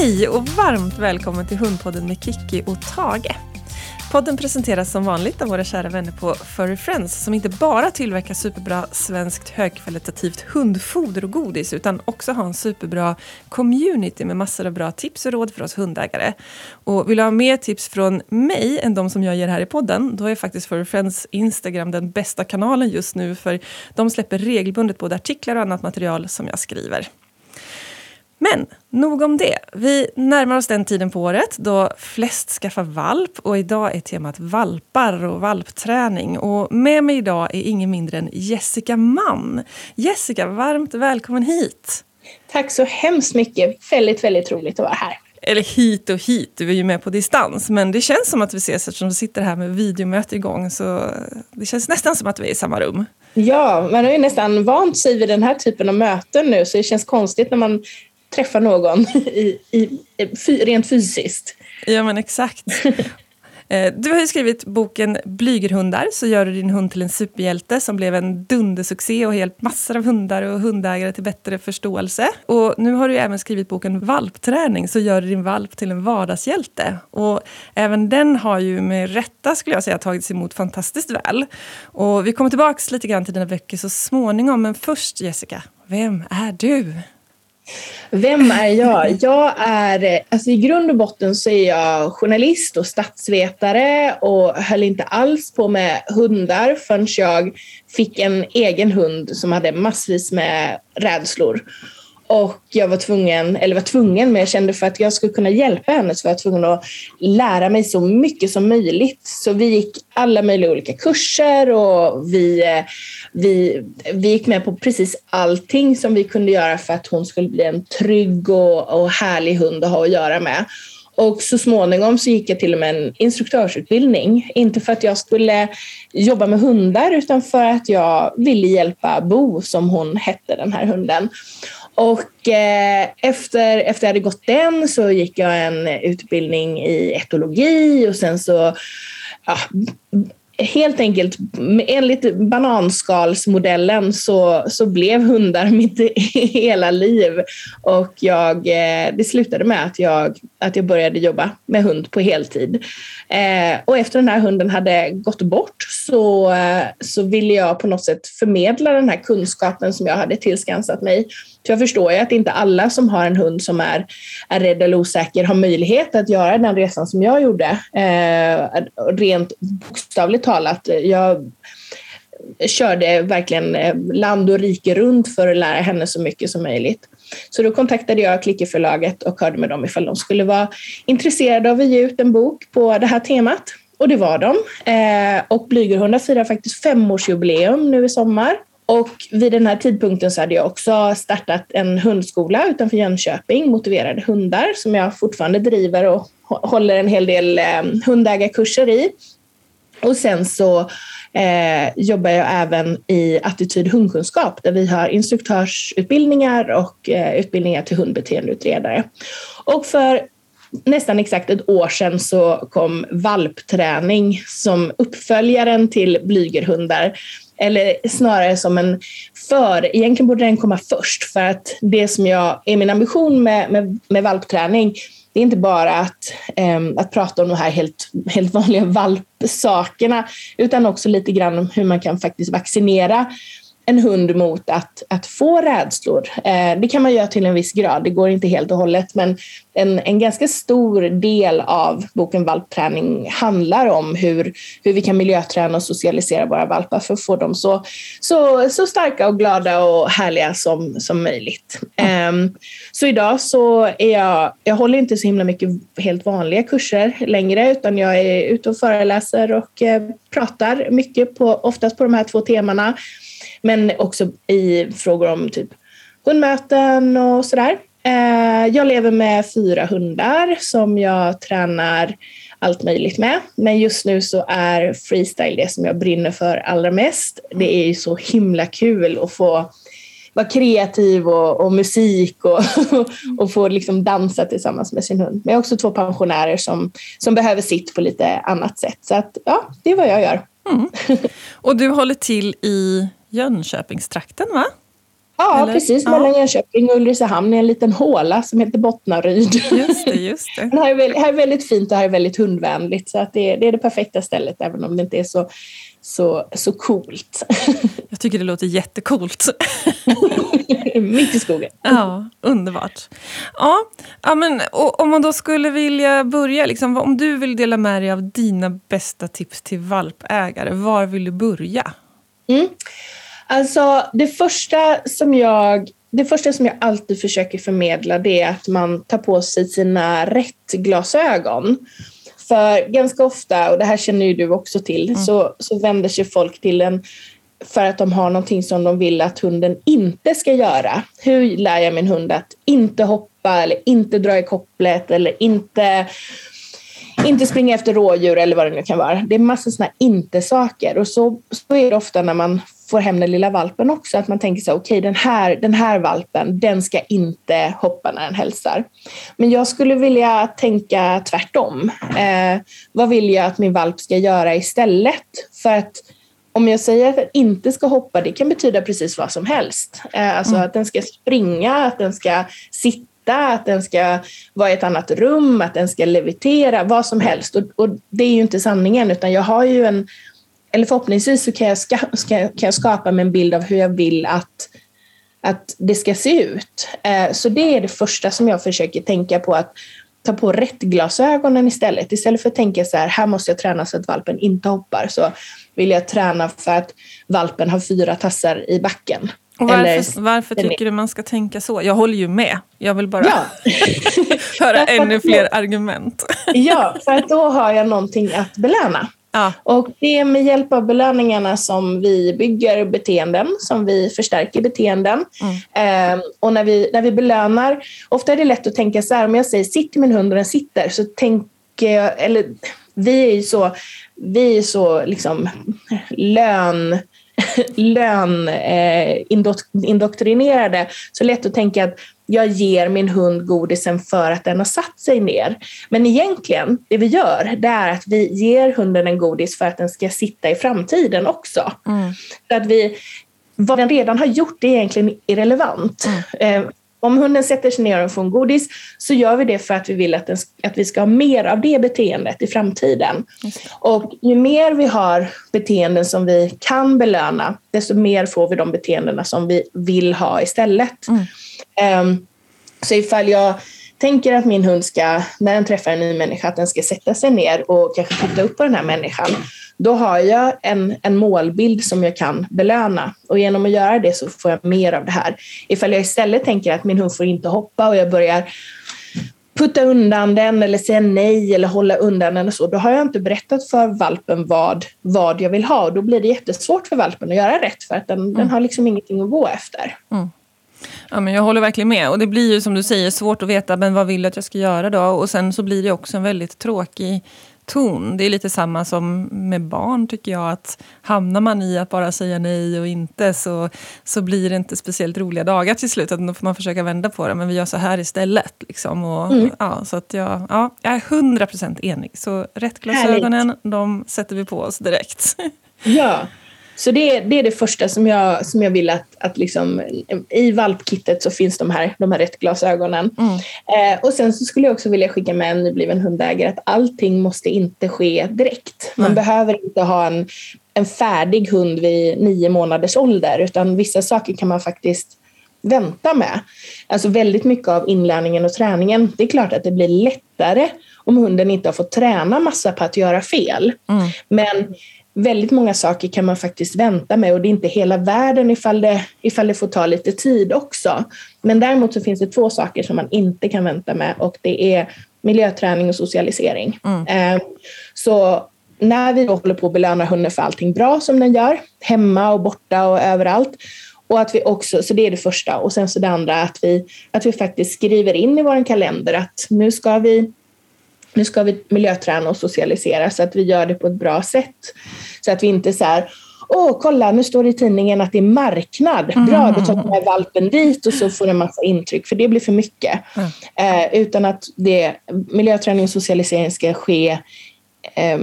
Hej och varmt välkommen till Hundpodden med Kiki och Tage. Podden presenteras som vanligt av våra kära vänner på Furry Friends som inte bara tillverkar superbra svenskt högkvalitativt hundfoder och godis utan också har en superbra community med massor av bra tips och råd för oss hundägare. Och vill du ha mer tips från mig än de som jag ger här i podden då är faktiskt Furry Friends Instagram den bästa kanalen just nu för de släpper regelbundet både artiklar och annat material som jag skriver. Men nog om det. Vi närmar oss den tiden på året då flest skaffar valp och idag är temat valpar och valpträning. Och med mig idag är ingen mindre än Jessica Mann. Jessica, varmt välkommen hit! Tack så hemskt mycket. Väldigt, väldigt roligt att vara här. Eller hit och hit, du är ju med på distans. Men det känns som att vi ses eftersom vi sitter här med videomöte igång. Så det känns nästan som att vi är i samma rum. Ja, man har ju nästan vant sig vid den här typen av möten nu så det känns konstigt när man träffa någon i, i, rent fysiskt. Ja, men exakt. Eh, du har ju skrivit boken Blygerhundar, så gör du din hund till en superhjälte som blev en dundersuccé och hjälpt massor av hundar och hundägare till bättre förståelse. Och nu har du även skrivit boken Valpträning, så gör du din valp till en vardagshjälte. Och även den har ju med rätta, skulle jag säga, tagits emot fantastiskt väl. Och vi kommer tillbaka lite grann till dina böcker så småningom, men först Jessica, vem är du? Vem är jag? Jag är, alltså i grund och botten så är jag journalist och statsvetare och höll inte alls på med hundar förrän jag fick en egen hund som hade massvis med rädslor. Och jag var tvungen, eller var tvungen, men jag kände för att jag skulle kunna hjälpa henne så var jag tvungen att lära mig så mycket som möjligt. Så vi gick alla möjliga olika kurser och vi, eh, vi, vi gick med på precis allting som vi kunde göra för att hon skulle bli en trygg och, och härlig hund att ha att göra med. Och så småningom så gick jag till och med en instruktörsutbildning. Inte för att jag skulle jobba med hundar utan för att jag ville hjälpa Bo, som hon hette, den här hunden. Och eh, efter, efter jag hade gått den så gick jag en utbildning i etologi och sen så ja, helt enkelt enligt bananskalsmodellen så, så blev hundar mitt hela liv och jag, eh, det slutade med att jag, att jag började jobba med hund på heltid. Eh, och efter den här hunden hade gått bort så, eh, så ville jag på något sätt förmedla den här kunskapen som jag hade tillskansat mig så jag förstår ju att inte alla som har en hund som är, är rädd eller osäker har möjlighet att göra den resan som jag gjorde. Eh, rent bokstavligt talat. Jag körde verkligen eh, land och rike runt för att lära henne så mycket som möjligt. Så då kontaktade jag Klickerförlaget och hörde med dem ifall de skulle vara intresserade av att ge ut en bok på det här temat. Och det var de. Eh, och Blygerhundar firar faktiskt femårsjubileum nu i sommar. Och vid den här tidpunkten så hade jag också startat en hundskola utanför Jönköping, Motiverade hundar, som jag fortfarande driver och håller en hel del eh, hundägarkurser i. Och sen så eh, jobbar jag även i attityd hundkunskap där vi har instruktörsutbildningar och eh, utbildningar till hundbeteendeutredare. Och för nästan exakt ett år sedan så kom valpträning som uppföljaren till blygerhundar eller snarare som en för. Egentligen borde den komma först för att det som jag är min ambition med, med, med valpträning det är inte bara att, äm, att prata om de här helt, helt vanliga valpsakerna utan också lite grann om hur man kan faktiskt vaccinera en hund mot att, att få rädslor. Eh, det kan man göra till en viss grad, det går inte helt och hållet, men en, en ganska stor del av boken Valpträning handlar om hur, hur vi kan miljöträna och socialisera våra valpar för att få dem så, så, så starka och glada och härliga som, som möjligt. Eh, så idag så är jag, jag håller inte så himla mycket helt vanliga kurser längre, utan jag är ute och föreläser och eh, pratar mycket, på, oftast på de här två temana. Men också i frågor om typ hundmöten och sådär. Eh, jag lever med fyra hundar som jag tränar allt möjligt med. Men just nu så är freestyle det som jag brinner för allra mest. Det är ju så himla kul att få vara kreativ och, och musik och, och få liksom dansa tillsammans med sin hund. Men jag har också två pensionärer som, som behöver sitt på lite annat sätt. Så att, ja, det är vad jag gör. Mm. Och du håller till i Jönköpingstrakten, va? Ja, Eller? precis. Ja. Mellan Jönköping och Ulricehamn är en liten håla som heter Bottnaryd. Just det, just det. Det här är, väldigt, här är väldigt fint och här är väldigt hundvänligt. Så att det, är, det är det perfekta stället även om det inte är så, så, så coolt. Jag tycker det låter jättecoolt. Mitt i skogen. Ja, underbart. Ja, ja men, och om man då skulle vilja börja, liksom, om du vill dela med dig av dina bästa tips till valpägare, var vill du börja? Mm. Alltså det första som jag det första som jag alltid försöker förmedla det är att man tar på sig sina rätt glasögon. För ganska ofta, och det här känner ju du också till, Mm. så, så vänder sig folk till en för att de har någonting som de vill att hunden inte ska göra. Hur lär jag min hund att inte hoppa eller inte dra i kopplet eller inte inte springa efter rådjur eller vad det nu kan vara. Det är massa sådana inte-saker. Och så, så är det ofta när man får hem den lilla valpen också, att man tänker så okej den, här, den här valpen, den ska inte hoppa när den hälsar. Men jag skulle vilja tänka tvärtom. Eh, vad vill jag att min valp ska göra istället? För att om jag säger att den inte ska hoppa, det kan betyda precis vad som helst. Eh, alltså att den ska springa, att den ska sitta att den ska vara i ett annat rum, att den ska levitera, vad som helst. Och, och det är ju inte sanningen, utan jag har ju en... Eller förhoppningsvis så kan jag, ska, ska, kan jag skapa mig en bild av hur jag vill att, att det ska se ut. Eh, så det är det första som jag försöker tänka på, att ta på rätt glasögonen istället. Istället för att tänka så här, här måste jag träna så att valpen inte hoppar, så vill jag träna för att valpen har fyra tassar i backen. Och varför, varför tycker du man ska tänka så? Jag håller ju med. Jag vill bara Ja. höra ännu fler argument. Ja, för att då har jag någonting att belöna. Ja, Och det är med hjälp av belöningarna som vi bygger beteenden, som vi förstärker beteenden. Eh, och när vi, när vi belönar, ofta är det lätt att tänka så här, om jag säger sitt till min hund och den sitter, så tänker jag, eller vi är ju så, vi är så liksom lön lön eh, indok- indoktrinerade så lätt att tänka att jag ger min hund godisen för att den har satt sig ner. Men egentligen, det vi gör, det är att vi ger hunden en godis för att den ska sitta i framtiden också. mm. Så att vi, vad den redan har gjort är egentligen irrelevant. Eh, om hunden sätter sig ner och får en godis så gör vi det för att vi vill att, den, att vi ska ha mer av det beteendet i framtiden. Och ju mer vi har beteenden som vi kan belöna, desto mer får vi de beteendena som vi vill ha istället. Mm. Ehm, så ifall jag tänker att min hund ska, när den träffar en ny människa, att den ska sätta sig ner och kanske titta upp på den här människan, då har jag en, en målbild som jag kan belöna. Och genom att göra det så får jag mer av det här. Ifall jag istället tänker att min hund får inte hoppa och jag börjar putta undan den eller säga nej eller hålla undan den och så, då har jag inte berättat för valpen vad, vad jag vill ha och då blir det jättesvårt för valpen att göra rätt för att den, den har liksom ingenting att gå efter. Ja, men jag håller verkligen med. Och det blir ju som du säger svårt att veta men vad vill du att jag ska göra då? Och sen så blir det också en väldigt tråkig ton. Det är lite samma som med barn tycker jag. att Hamnar man i att bara säga nej och inte så, så blir det inte speciellt roliga dagar till slut. Då får man försöka vända på det. Men vi gör så här istället. Liksom. Och, ja, så att jag, ja, jag är 100% enig. Så rätt glasögonen, de sätter vi på oss direkt. Ja, så det, det är det första som jag, som jag vill att, att liksom, i valpkittet så finns de här, de här rätt glasögonen. Mm. Eh, och sen så skulle jag också vilja skicka med en nybliven hundägare att allting måste inte ske direkt. Man Nej. behöver inte ha en, en färdig hund vid nio månaders ålder utan vissa saker kan man faktiskt vänta med. Alltså väldigt mycket av inlärningen och träningen, det är klart att det blir lättare om hunden inte har fått träna massa på att göra fel. Mm. Men väldigt många saker kan man faktiskt vänta med och det är inte hela världen ifall det, ifall det får ta lite tid också. Men däremot så finns det två saker som man inte kan vänta med och det är miljöträning och socialisering. Eh, så när vi håller på att belöna hunden för allting bra som den gör, hemma och borta och överallt, och att vi också, så det är det första. Och sen så det andra att vi, att vi faktiskt skriver in i vår kalender att nu ska vi nu ska vi miljöträna och socialisera så att vi gör det på ett bra sätt. Så att vi inte så här, åh kolla nu står det i tidningen att det är marknad, bra då tar vi med valpen dit och så får en massa intryck för det blir för mycket. Eh, utan att det, miljöträning och socialisering ska ske eh,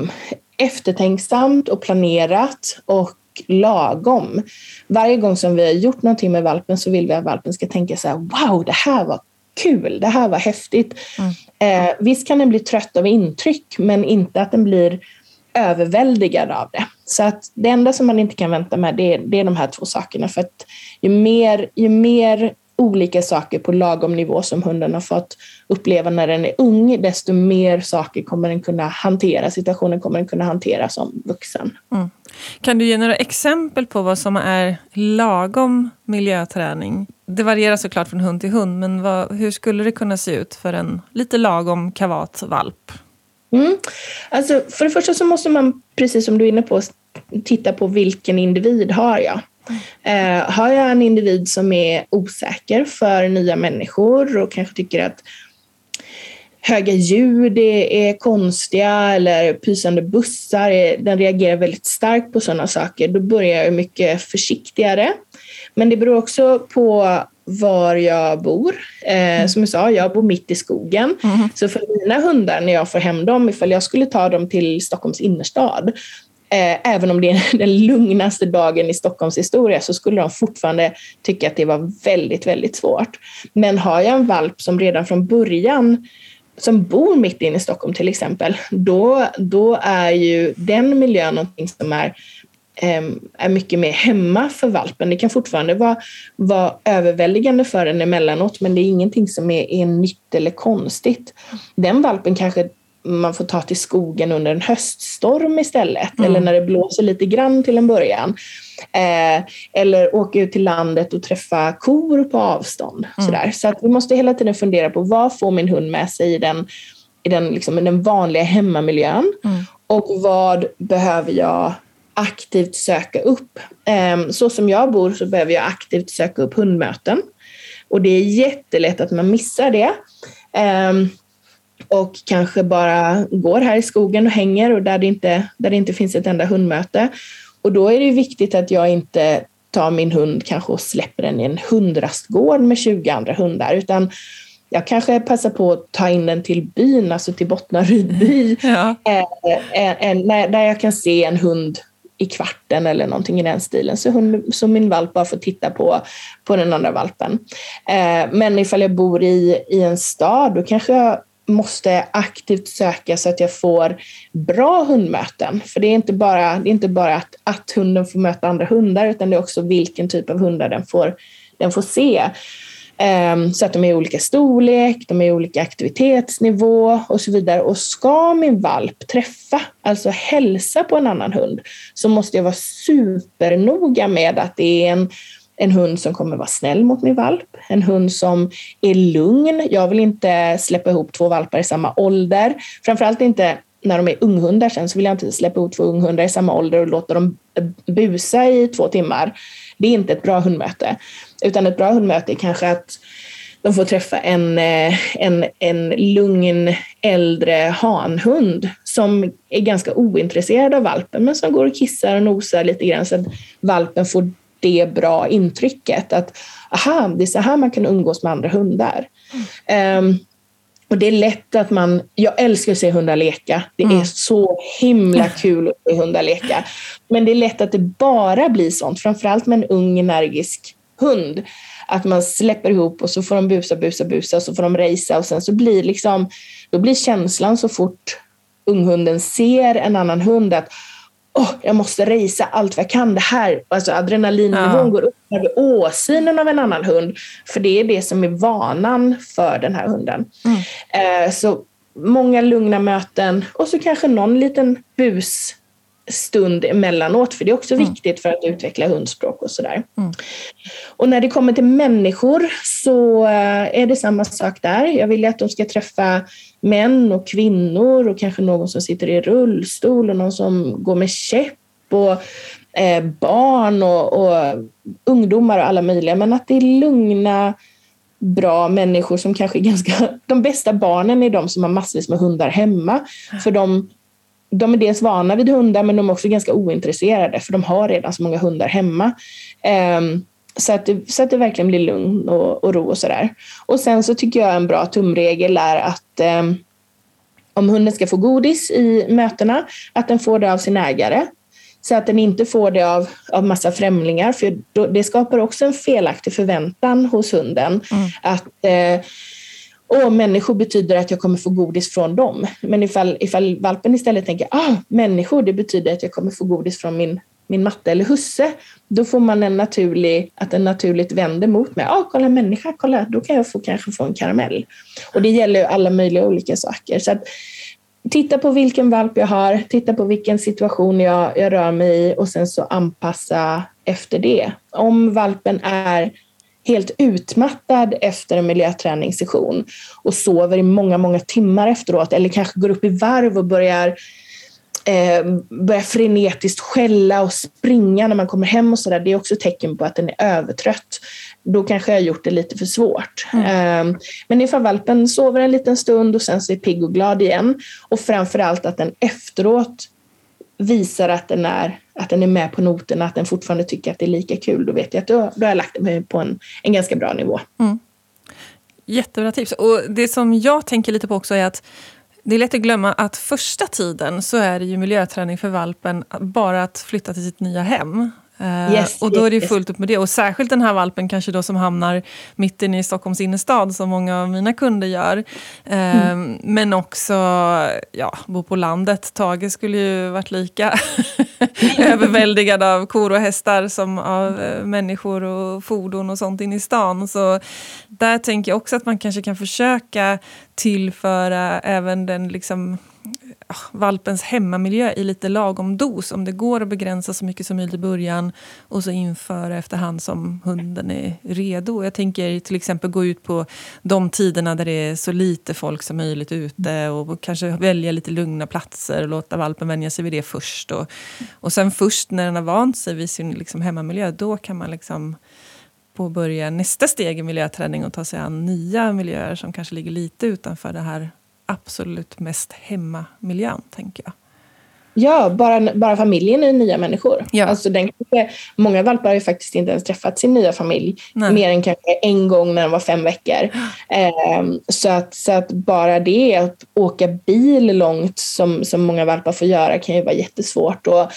eftertänksamt och planerat och lagom. Varje gång som vi har gjort någonting med valpen så vill vi att valpen ska tänka så här, wow, det här var kul, det här var häftigt. Mm. Eh, visst kan den bli trött av intryck, men inte att den blir överväldigad av det. Så att det enda som man inte kan vänta med det är, det är de här två sakerna. För att ju mer, ju mer olika saker på lagom nivå som hunden har fått uppleva när den är ung, desto mer saker kommer den kunna hantera. Situationen kommer den kunna hantera som vuxen. Mm. Kan du ge några exempel på vad som är lagom miljöträning? Det varierar såklart från hund till hund, men vad, hur skulle det kunna se ut för en lite lagom kavat valp? Mm. Alltså, för det första så måste man, precis som du är inne på, titta på vilken individ har jag. Eh, har jag en individ som är osäker för nya människor och kanske tycker att höga ljud är, är konstiga eller pysande bussar, är, den reagerar väldigt starkt på sådana saker, då börjar jag mycket försiktigare. Men det beror också på var jag bor. Eh, mm. Som jag sa, jag bor mitt i skogen. Mm. Så för mina hundar, när jag får hem dem, ifall jag skulle ta dem till Stockholms innerstad, eh, även om det är den lugnaste dagen i Stockholms historia, så skulle de fortfarande tycka att det var väldigt, väldigt svårt. Men har jag en valp som redan från början som bor mitt inne i Stockholm till exempel, då, då är ju den miljön någonting som är ehm, är mycket mer hemma för valpen. Det kan fortfarande vara, vara överväldigande för den emellanåt men det är ingenting som är, är nytt eller konstigt. Den valpen kanske man får ta till skogen under en höststorm istället mm. eller när det blåser lite grann till en början. Eh, eller åka ut till landet och träffa kor på avstånd. Mm. Sådär. Så att vi måste hela tiden fundera på vad får min hund med sig i den, i den, liksom, den vanliga hemmamiljön mm. och vad behöver jag aktivt söka upp. Ehm, så som jag bor så behöver jag aktivt söka upp hundmöten. Och det är jättelätt att man missar det. Ehm, och kanske bara går här i skogen och hänger och där det inte, där det inte finns ett enda hundmöte. Och då är det viktigt att jag inte tar min hund kanske och släpper den i en hundrastgård med 20 andra hundar, utan jag kanske passar på att ta in den till byn, alltså till Bottnaryd by, ja. eh, där jag kan se en hund i kvarten eller någonting i den stilen. Så, hund, så min valp bara får titta på, på den andra valpen. Eh, men ifall jag bor i, i en stad, då kanske jag måste aktivt söka så att jag får bra hundmöten. För det är inte bara, det är inte bara att, att hunden får möta andra hundar, utan det är också vilken typ av hundar den får, den får se. Um, så att de är i olika storlek, de är i olika aktivitetsnivå och så vidare. Och ska min valp träffa, alltså hälsa på en annan hund, så måste jag vara supernoga med att det är en en hund som kommer vara snäll mot min valp, en hund som är lugn. Jag vill inte släppa ihop två valpar i samma ålder. Framförallt inte när de är unghundar sen så vill jag inte släppa ihop två unghundar i samma ålder och låta dem busa i två timmar. Det är inte ett bra hundmöte. Utan ett bra hundmöte är kanske att de får träffa en, eh, en, en lugn äldre hanhund som är ganska ointresserad av valpen men som går och kissar och nosar lite grann så att valpen får det bra intrycket att aha, det är så här man kan umgås med andra hundar. Mm. Um, och det är lätt att man, jag älskar att se hundar leka. Det mm. är så himla kul att se hundar leka. Men det är lätt att det bara blir sånt, framförallt med en ung energisk hund. Att man släpper ihop och så får de busa, busa, busa och så får de racea och sen så blir liksom, då blir känslan så fort unghunden ser en annan hund att oh, jag måste racea allt vad jag kan. Det här, alltså adrenalinnivån ja. går upp över åsynen av en annan hund. För det är det som är vanan för den här hunden. Mm. Eh, så många lugna möten och så kanske någon liten bus stund emellanåt, för det är också mm. viktigt för att utveckla hundspråk och sådär. Mm. Och när det kommer till människor så eh, är det samma sak där. Jag vill att de ska träffa män och kvinnor och kanske någon som sitter i rullstol och någon som går med käpp och eh, barn och, och, ungdomar och alla möjliga. Men att det är lugna, bra människor som kanske är ganska... De bästa barnen är de som har massvis med hundar hemma. För de de är dels vana vid hundar men de är också ganska ointresserade för de har redan så många hundar hemma. Um, så att, det, så att det verkligen blir lugn och, och ro och sådär. Och sen så tycker jag en bra tumregel är att um, om hunden ska få godis i mötena, att den får det av sin ägare. så att den inte får det av, av massa främlingar, för då, det skapar också en felaktig förväntan hos hunden. Mm. Att eh, Åh, människor betyder att jag kommer få godis från dem. Men ifall, ifall valpen istället tänker ah, människor, det betyder att jag kommer få godis från min, min matte eller husse. Då får man en naturlig, att den naturligt vänder mot mig. Ah, kolla människa, kolla, då kan jag få, kanske få en karamell. Och det gäller ju alla möjliga olika saker. Så att, titta på vilken valp jag har, titta på vilken situation jag, jag rör mig i och sen så anpassa efter det. Om valpen är helt utmattad efter en miljöträningssession och sover i många, många timmar efteråt eller kanske går upp i varv och börjar eh, börjar frenetiskt skälla och springa när man kommer hem och sådär. Det är också tecken på att den är övertrött. Då kanske jag har gjort det lite för svårt. Mm. Eh, men ifall valpen sover en liten stund och sen så är pigg och glad igen och framförallt att den efteråt visar att den, är, att den är med på noterna, att den fortfarande tycker att det är lika kul, då vet jag att då, då har jag lagt mig på en, en ganska bra nivå. Mm. Jättebra tips. Och det som jag tänker lite på också är att det är lätt att glömma att första tiden så är det ju miljöträning för valpen bara att flytta till sitt nya hem. Eh, yes, och då är det yes, fullt upp med det. Och särskilt den här valpen kanske då som hamnar mitt inne i Stockholms innerstad som många av mina kunder gör. Mm. Men också ja, bo på landet. Tage skulle ju varit lika överväldigad av kor och hästar som av eh, människor och fordon och sånt in i stan. Så där tänker jag också att man kanske kan försöka tillföra även den liksom Ah, valpens hemmamiljö i lite lagom dos. Om det går att begränsa så mycket som möjligt i början och så införa efterhand som hunden är redo. Jag tänker till exempel gå ut på de tiderna där det är så lite folk som möjligt ute och kanske välja lite lugna platser och låta valpen vänja sig vid det först. Och, och sen först när den har vant sig vid sin liksom hemmamiljö, då kan man liksom påbörja nästa steg i miljöträning och ta sig an nya miljöer som kanske ligger lite utanför det här absolut mest hemmamiljön, tänker jag. Ja, bara, bara familjen är nya människor. Ja. Alltså den, många valpar har ju faktiskt inte ens träffat sin nya familj Nej. mer än kanske en gång när de var fem veckor. Eh, så, att, så att bara det, att åka bil långt som, som många valpar får göra kan ju vara jättesvårt. Och,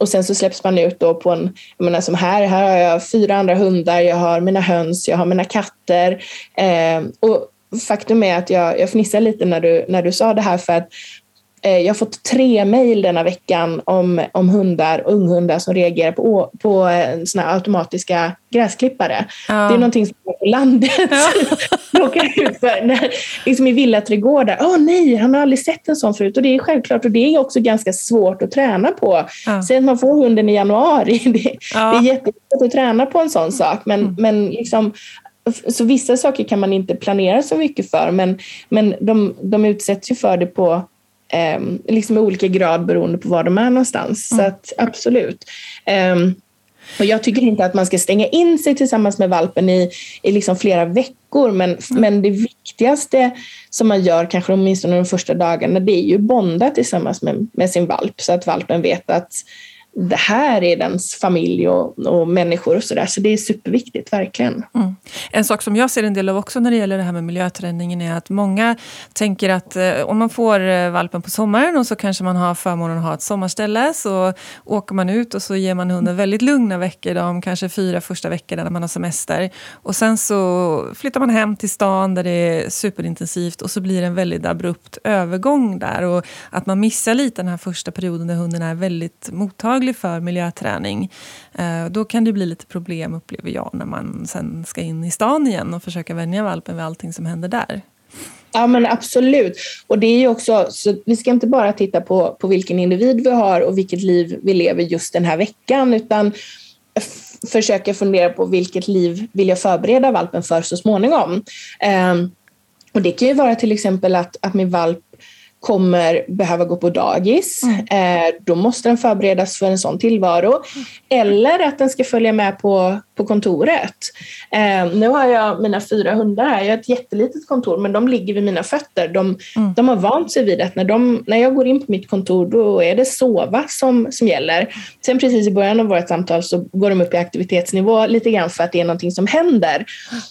och sen så släpps man ut då på en, jag menar som här, här har jag fyra andra hundar, jag har mina höns, jag har mina katter. Eh, och faktum är att jag, jag fnissade lite när du, när du sa det här för att eh, jag har fått tre mejl denna veckan om, om hundar, unghundar som reagerar på, på eh, såna automatiska gräsklippare. Ja. Det är någonting som är på landet ja. ut för. När, liksom I villaträdgårdar. Åh oh, nej, han har aldrig sett en sån förut. Och det är självklart och det är också ganska svårt att träna på. Ja. Säg att man får hunden i januari. Det, ja. det är jättesvårt att träna på en sån sak. Men, mm. men liksom, så vissa saker kan man inte planera så mycket för men, men de, de utsätts ju för det på eh, liksom i olika grad beroende på var de är någonstans. Mm. Så att, absolut. Eh, och jag tycker inte att man ska stänga in sig tillsammans med valpen i, i liksom flera veckor men, mm. men det viktigaste som man gör, kanske åtminstone de första dagarna, det är ju bonda tillsammans med, med sin valp så att valpen vet att det här är dens familj och, och människor och sådär. Så det är superviktigt, verkligen. Mm. En sak som jag ser en del av också när det gäller det här med miljöträningen är att många tänker att eh, om man får eh, valpen på sommaren och så kanske man har förmånen att ha ett sommarställe så åker man ut och så ger man hunden väldigt lugna veckor, de kanske fyra första veckorna när man har semester. Och sen så flyttar man hem till stan där det är superintensivt och så blir det en väldigt abrupt övergång där. Och att man missar lite den här första perioden där hunden är väldigt mottaglig mottaglig för miljöträning. Eh, då kan det bli lite problem, upplever jag, när man sen ska in i stan igen och försöka vänja valpen vid allting som händer där. Ja men absolut. Och det är ju också, så vi ska inte bara titta på, på vilken individ vi har och vilket liv vi lever just den här veckan utan försöka fundera på vilket liv vill jag förbereda valpen för så småningom. Eh, och det kan ju vara till exempel att, att min valp kommer behöva gå på dagis. Mm. Eh, då måste den förberedas för en sån tillvaro. Eller att den ska följa med på, på kontoret. Eh, nu har jag mina fyra hundar här. Jag har ett jättelitet kontor men de ligger vid mina fötter. De, mm. de har vant sig vid att när, de, när jag går in på mitt kontor då är det sova som, som gäller. Sen precis i början av vårt samtal så går de upp i aktivitetsnivå lite grann för att det är någonting som händer.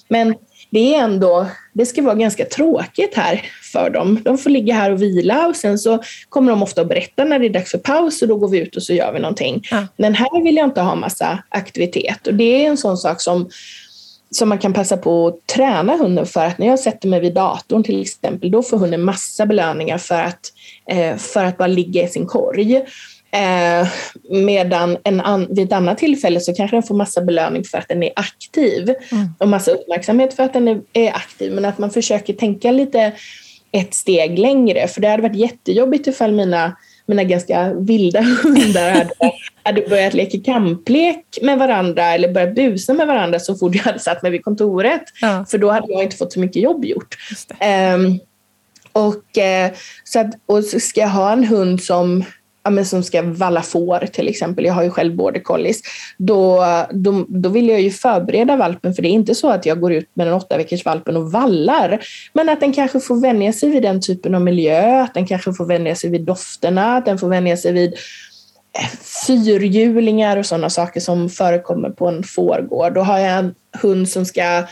Men det är ändå, det ska vara ganska tråkigt här för dem. De får ligga här och vila och sen så kommer de ofta att berätta när det är dags för paus och då går vi ut och så gör vi någonting. Ja. Men här vill jag inte ha massa aktivitet och det är en sån sak som som man kan passa på att träna hunden för att när jag sätter mig vid datorn till exempel, då får hunden massa belöningar för att, eh, för att bara ligga i sin korg. Eh, medan en an, vid ett annat tillfälle så kanske den får massa belöning för att den är aktiv mm. och massa uppmärksamhet för att den är, är, aktiv. Men att man försöker tänka lite ett steg längre. För det hade varit jättejobbigt ifall mina mina ganska vilda hundar hade, hade börjat leka kamplek med varandra eller börjat busa med varandra så fort jag hade satt mig vid kontoret. Ja. För då hade jag inte fått så mycket jobb gjort. Um, och, uh, så att, och så ska jag ha en hund som ja, men som ska valla får till exempel, jag har ju själv border collies, då, då, då vill jag ju förbereda valpen för det är inte så att jag går ut med den åtta veckors valpen och vallar, men att den kanske får vänja sig vid den typen av miljö, att den kanske får vänja sig vid dofterna, att den får vänja sig vid eh, fyrhjulingar och sådana saker som förekommer på en fårgård. Då har jag en hund som ska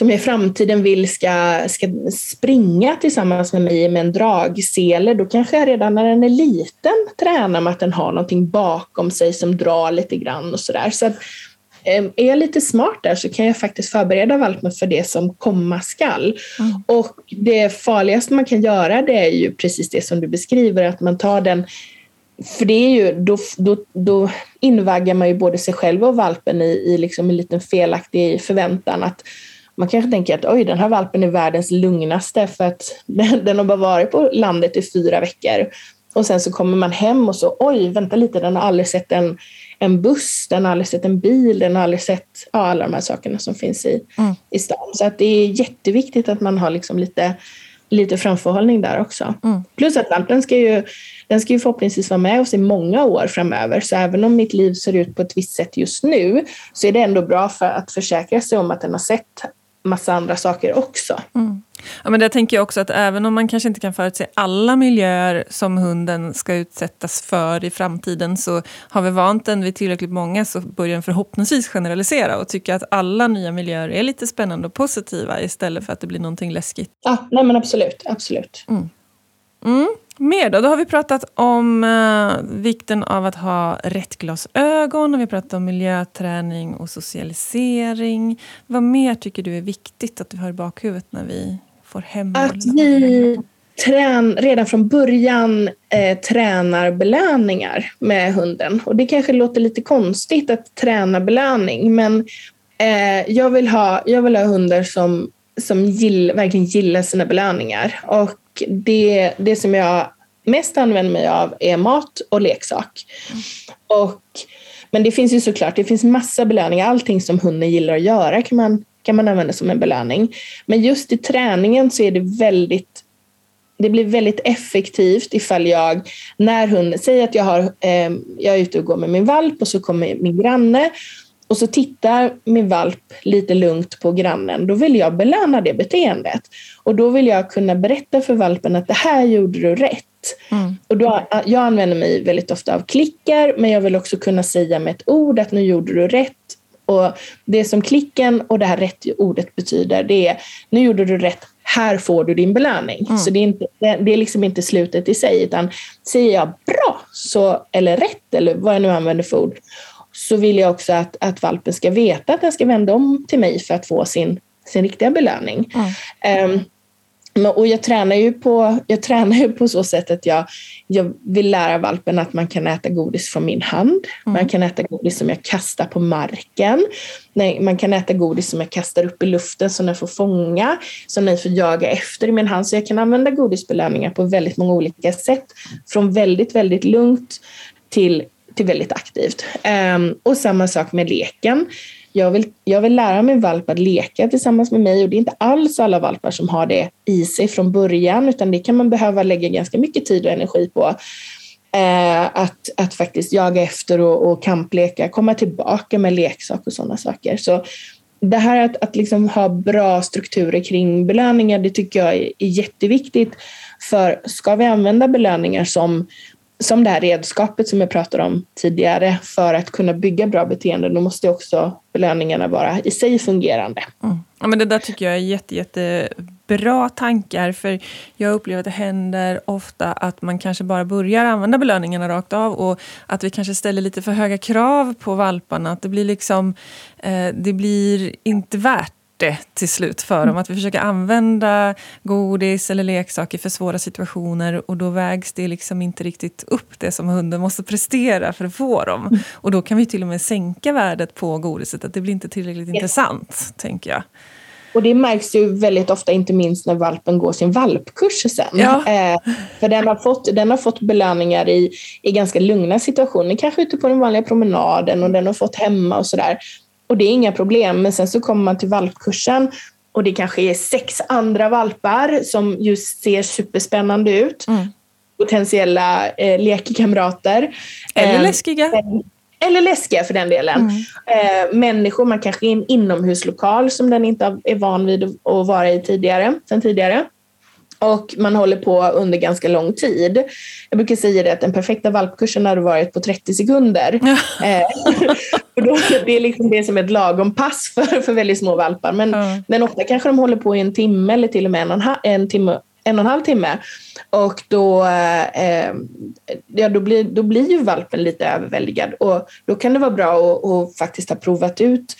som jag i framtiden vill ska, ska springa tillsammans med mig med en dragsele, då kanske jag redan när den är liten tränar med att den har någonting bakom sig som drar lite grann och sådär. Så att, eh, är jag lite smart där så kan jag faktiskt förbereda valpen för det som komma skall. Mm. Och det farligaste man kan göra det är ju precis det som du beskriver, att man tar den för det är ju, då, då, då invaggar man ju både sig själv och valpen i, i liksom en liten felaktig förväntan att man kanske tänker att oj, den här valpen är världens lugnaste för att den, den har bara varit på landet i fyra veckor. Och sen så kommer man hem och så oj, vänta lite, den har aldrig sett en, en buss, den har aldrig sett en bil, den har aldrig sett ja, alla de här sakerna som finns i, mm. i stan. Så att det är jätteviktigt att man har liksom lite, lite framförhållning där också. Mm. Plus att valpen ska ju, den ska ju förhoppningsvis vara med oss i många år framöver. Så även om mitt liv ser ut på ett visst sätt just nu så är det ändå bra för att försäkra sig om att den har sett massa andra saker också. Mm. Ja, men det tänker jag också att även om man kanske inte kan förutse alla miljöer som hunden ska utsättas för i framtiden så har vi vant den vid tillräckligt många så börjar den förhoppningsvis generalisera och tycka att alla nya miljöer är lite spännande och positiva istället för att det blir någonting läskigt. Ja, nej men absolut. absolut. Mm. Mm. Mer då? Då har vi pratat om uh, vikten av att ha rätt glasögon, och vi pratat om miljöträning och socialisering. Vad mer tycker du är viktigt att vi har i bakhuvudet när vi får hem? Att vi trän, redan från början eh, tränar belöningar med hunden. Och det kanske låter lite konstigt att träna belöning, men eh, jag, vill ha, jag vill ha hundar som, som gill, verkligen gillar sina belöningar. Och det, det som jag mest använder mig av är mat och leksak. Mm. Och, men det finns ju såklart, det finns massa belöningar. Allting som hunden gillar att göra kan man, kan man använda som en belöning. Men just i träningen så är det väldigt det blir väldigt effektivt ifall jag, när hunden, säger att jag, har, eh, jag är ute och går med min valp och så kommer min granne och så tittar min valp lite lugnt på grannen, då vill jag belöna det beteendet. Och då vill jag kunna berätta för valpen att det här gjorde du rätt. Mm. Och då, jag använder mig väldigt ofta av klickar, men jag vill också kunna säga med ett ord att nu gjorde du rätt. Och det som klicken och det här rätt ordet betyder, det är nu gjorde du rätt, här får du din belöning. Mm. Så det är, inte, det är liksom inte slutet i sig, utan säger jag bra, så, eller rätt, eller vad jag nu använder för ord, så vill jag också att, att valpen ska veta att den ska vända om till mig för att få sin, sin riktiga belöning. Mm. Um, och jag tränar ju på, jag tränar ju på så sätt att jag, jag vill lära valpen att man kan äta godis från min hand. Mm. Man kan äta godis som jag kastar på marken. Nej, man kan äta godis som jag kastar upp i luften som den får fånga, som den får jaga efter i min hand. Så jag kan använda godisbelöningar på väldigt många olika sätt. Från väldigt, väldigt lugnt till till väldigt aktivt. Um, och samma sak med leken. Jag vill, jag vill lära min valp att leka tillsammans med mig och det är inte alls alla valpar som har det i sig från början utan det kan man behöva lägga ganska mycket tid och energi på. Eh, att, att faktiskt jaga efter och, och kampleka, komma tillbaka med leksak och sådana saker. Så det här att, att liksom ha bra strukturer kring belöningar, det tycker jag är, är jätteviktigt. För ska vi använda belöningar som som det här redskapet som jag pratade om tidigare, för att kunna bygga bra beteenden då måste också belöningarna vara i sig fungerande. Mm. Ja, men det där tycker jag är jätte, jättebra tankar, för jag upplever att det händer ofta att man kanske bara börjar använda belöningarna rakt av och att vi kanske ställer lite för höga krav på valparna. Att det blir liksom, eh, det blir inte värt det till slut för dem. Att vi försöker använda godis eller leksaker för svåra situationer och då vägs det liksom inte riktigt upp det som hunden måste prestera för att få dem. Mm. Och då kan vi till och med sänka värdet på godiset, att det blir inte tillräckligt yes. intressant, tänker jag. Och det märks ju väldigt ofta, inte minst när valpen går sin valpkurs sen. Ja. Eh, för den har, fått, den har fått belöningar i, i ganska lugna situationer, kanske ute på den vanliga promenaden och den har fått hemma och sådär. Och det är inga problem, men sen så kommer man till valpkursen och det kanske är sex andra valpar som just ser superspännande ut. Mm. Potentiella eh, lekkamrater. Eller eh, läskiga. Eller läskiga för den delen. Mm. Eh, människor, man kanske är i en inomhuslokal som den inte är van vid att vara i tidigare, sen tidigare och man håller på under ganska lång tid. Jag brukar säga det att den perfekta valpkursen hade varit på 30 sekunder. eh, då, det är liksom det som är ett lagom pass för, för väldigt små valpar. Men, mm. men ofta kanske de håller på i en timme eller till och med en, en, timme, en och en halv timme. Och då, eh, ja, då, blir, då blir ju valpen lite överväldigad och då kan det vara bra att, att faktiskt ha provat ut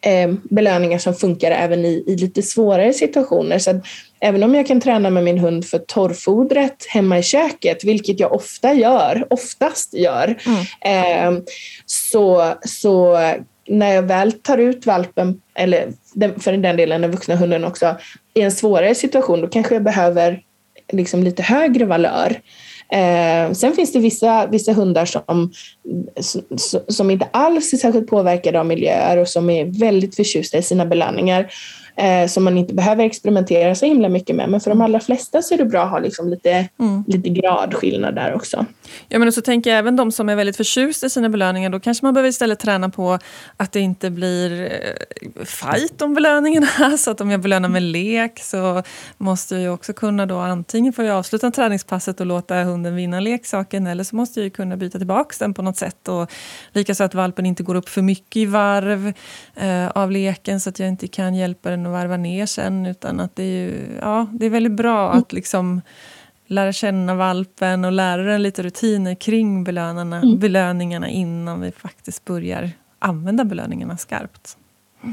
eh, belöningar som funkar även i, i lite svårare situationer. Så även om jag kan träna med min hund för torrfodret hemma i köket, vilket jag ofta gör, oftast gör, mm. eh, så, så när jag väl tar ut valpen, eller för den delen den vuxna hunden också, i en svårare situation, då kanske jag behöver liksom lite högre valör. Eh, sen finns det vissa, vissa hundar som, som inte alls är särskilt påverkade av miljöer och som är väldigt förtjusta i sina belöningar eh, som man inte behöver experimentera så himla mycket med. Men för de allra flesta så är det bra att ha liksom lite, mm. lite gradskillnad där också. Ja, men så tänker jag även de som är väldigt förtjusta i sina belöningar, då kanske man behöver istället träna på att det inte blir eh, fight om belöningarna. Så att om jag belönar med lek så måste jag också kunna då antingen få avsluta träningspasset och låta hunden vinna leksaken eller så måste jag kunna byta tillbaka den på något sätt. Och likaså att valpen inte går upp för mycket i varv eh, av leken så att jag inte kan hjälpa den att varva ner sen. Utan att det är, ju, ja, det är väldigt bra att liksom lära känna valpen och lära den lite rutiner kring belönarna, mm. belöningarna innan vi faktiskt börjar använda belöningarna skarpt.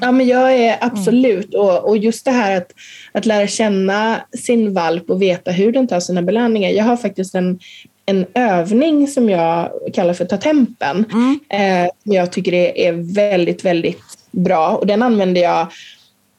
Ja, men jag är absolut, mm. och, och just det här att, att lära känna sin valp och veta hur den tar sina belöningar. Jag har faktiskt en, en övning som jag kallar för ta tempen, mm. eh, som jag tycker är, är väldigt, väldigt bra och den använder jag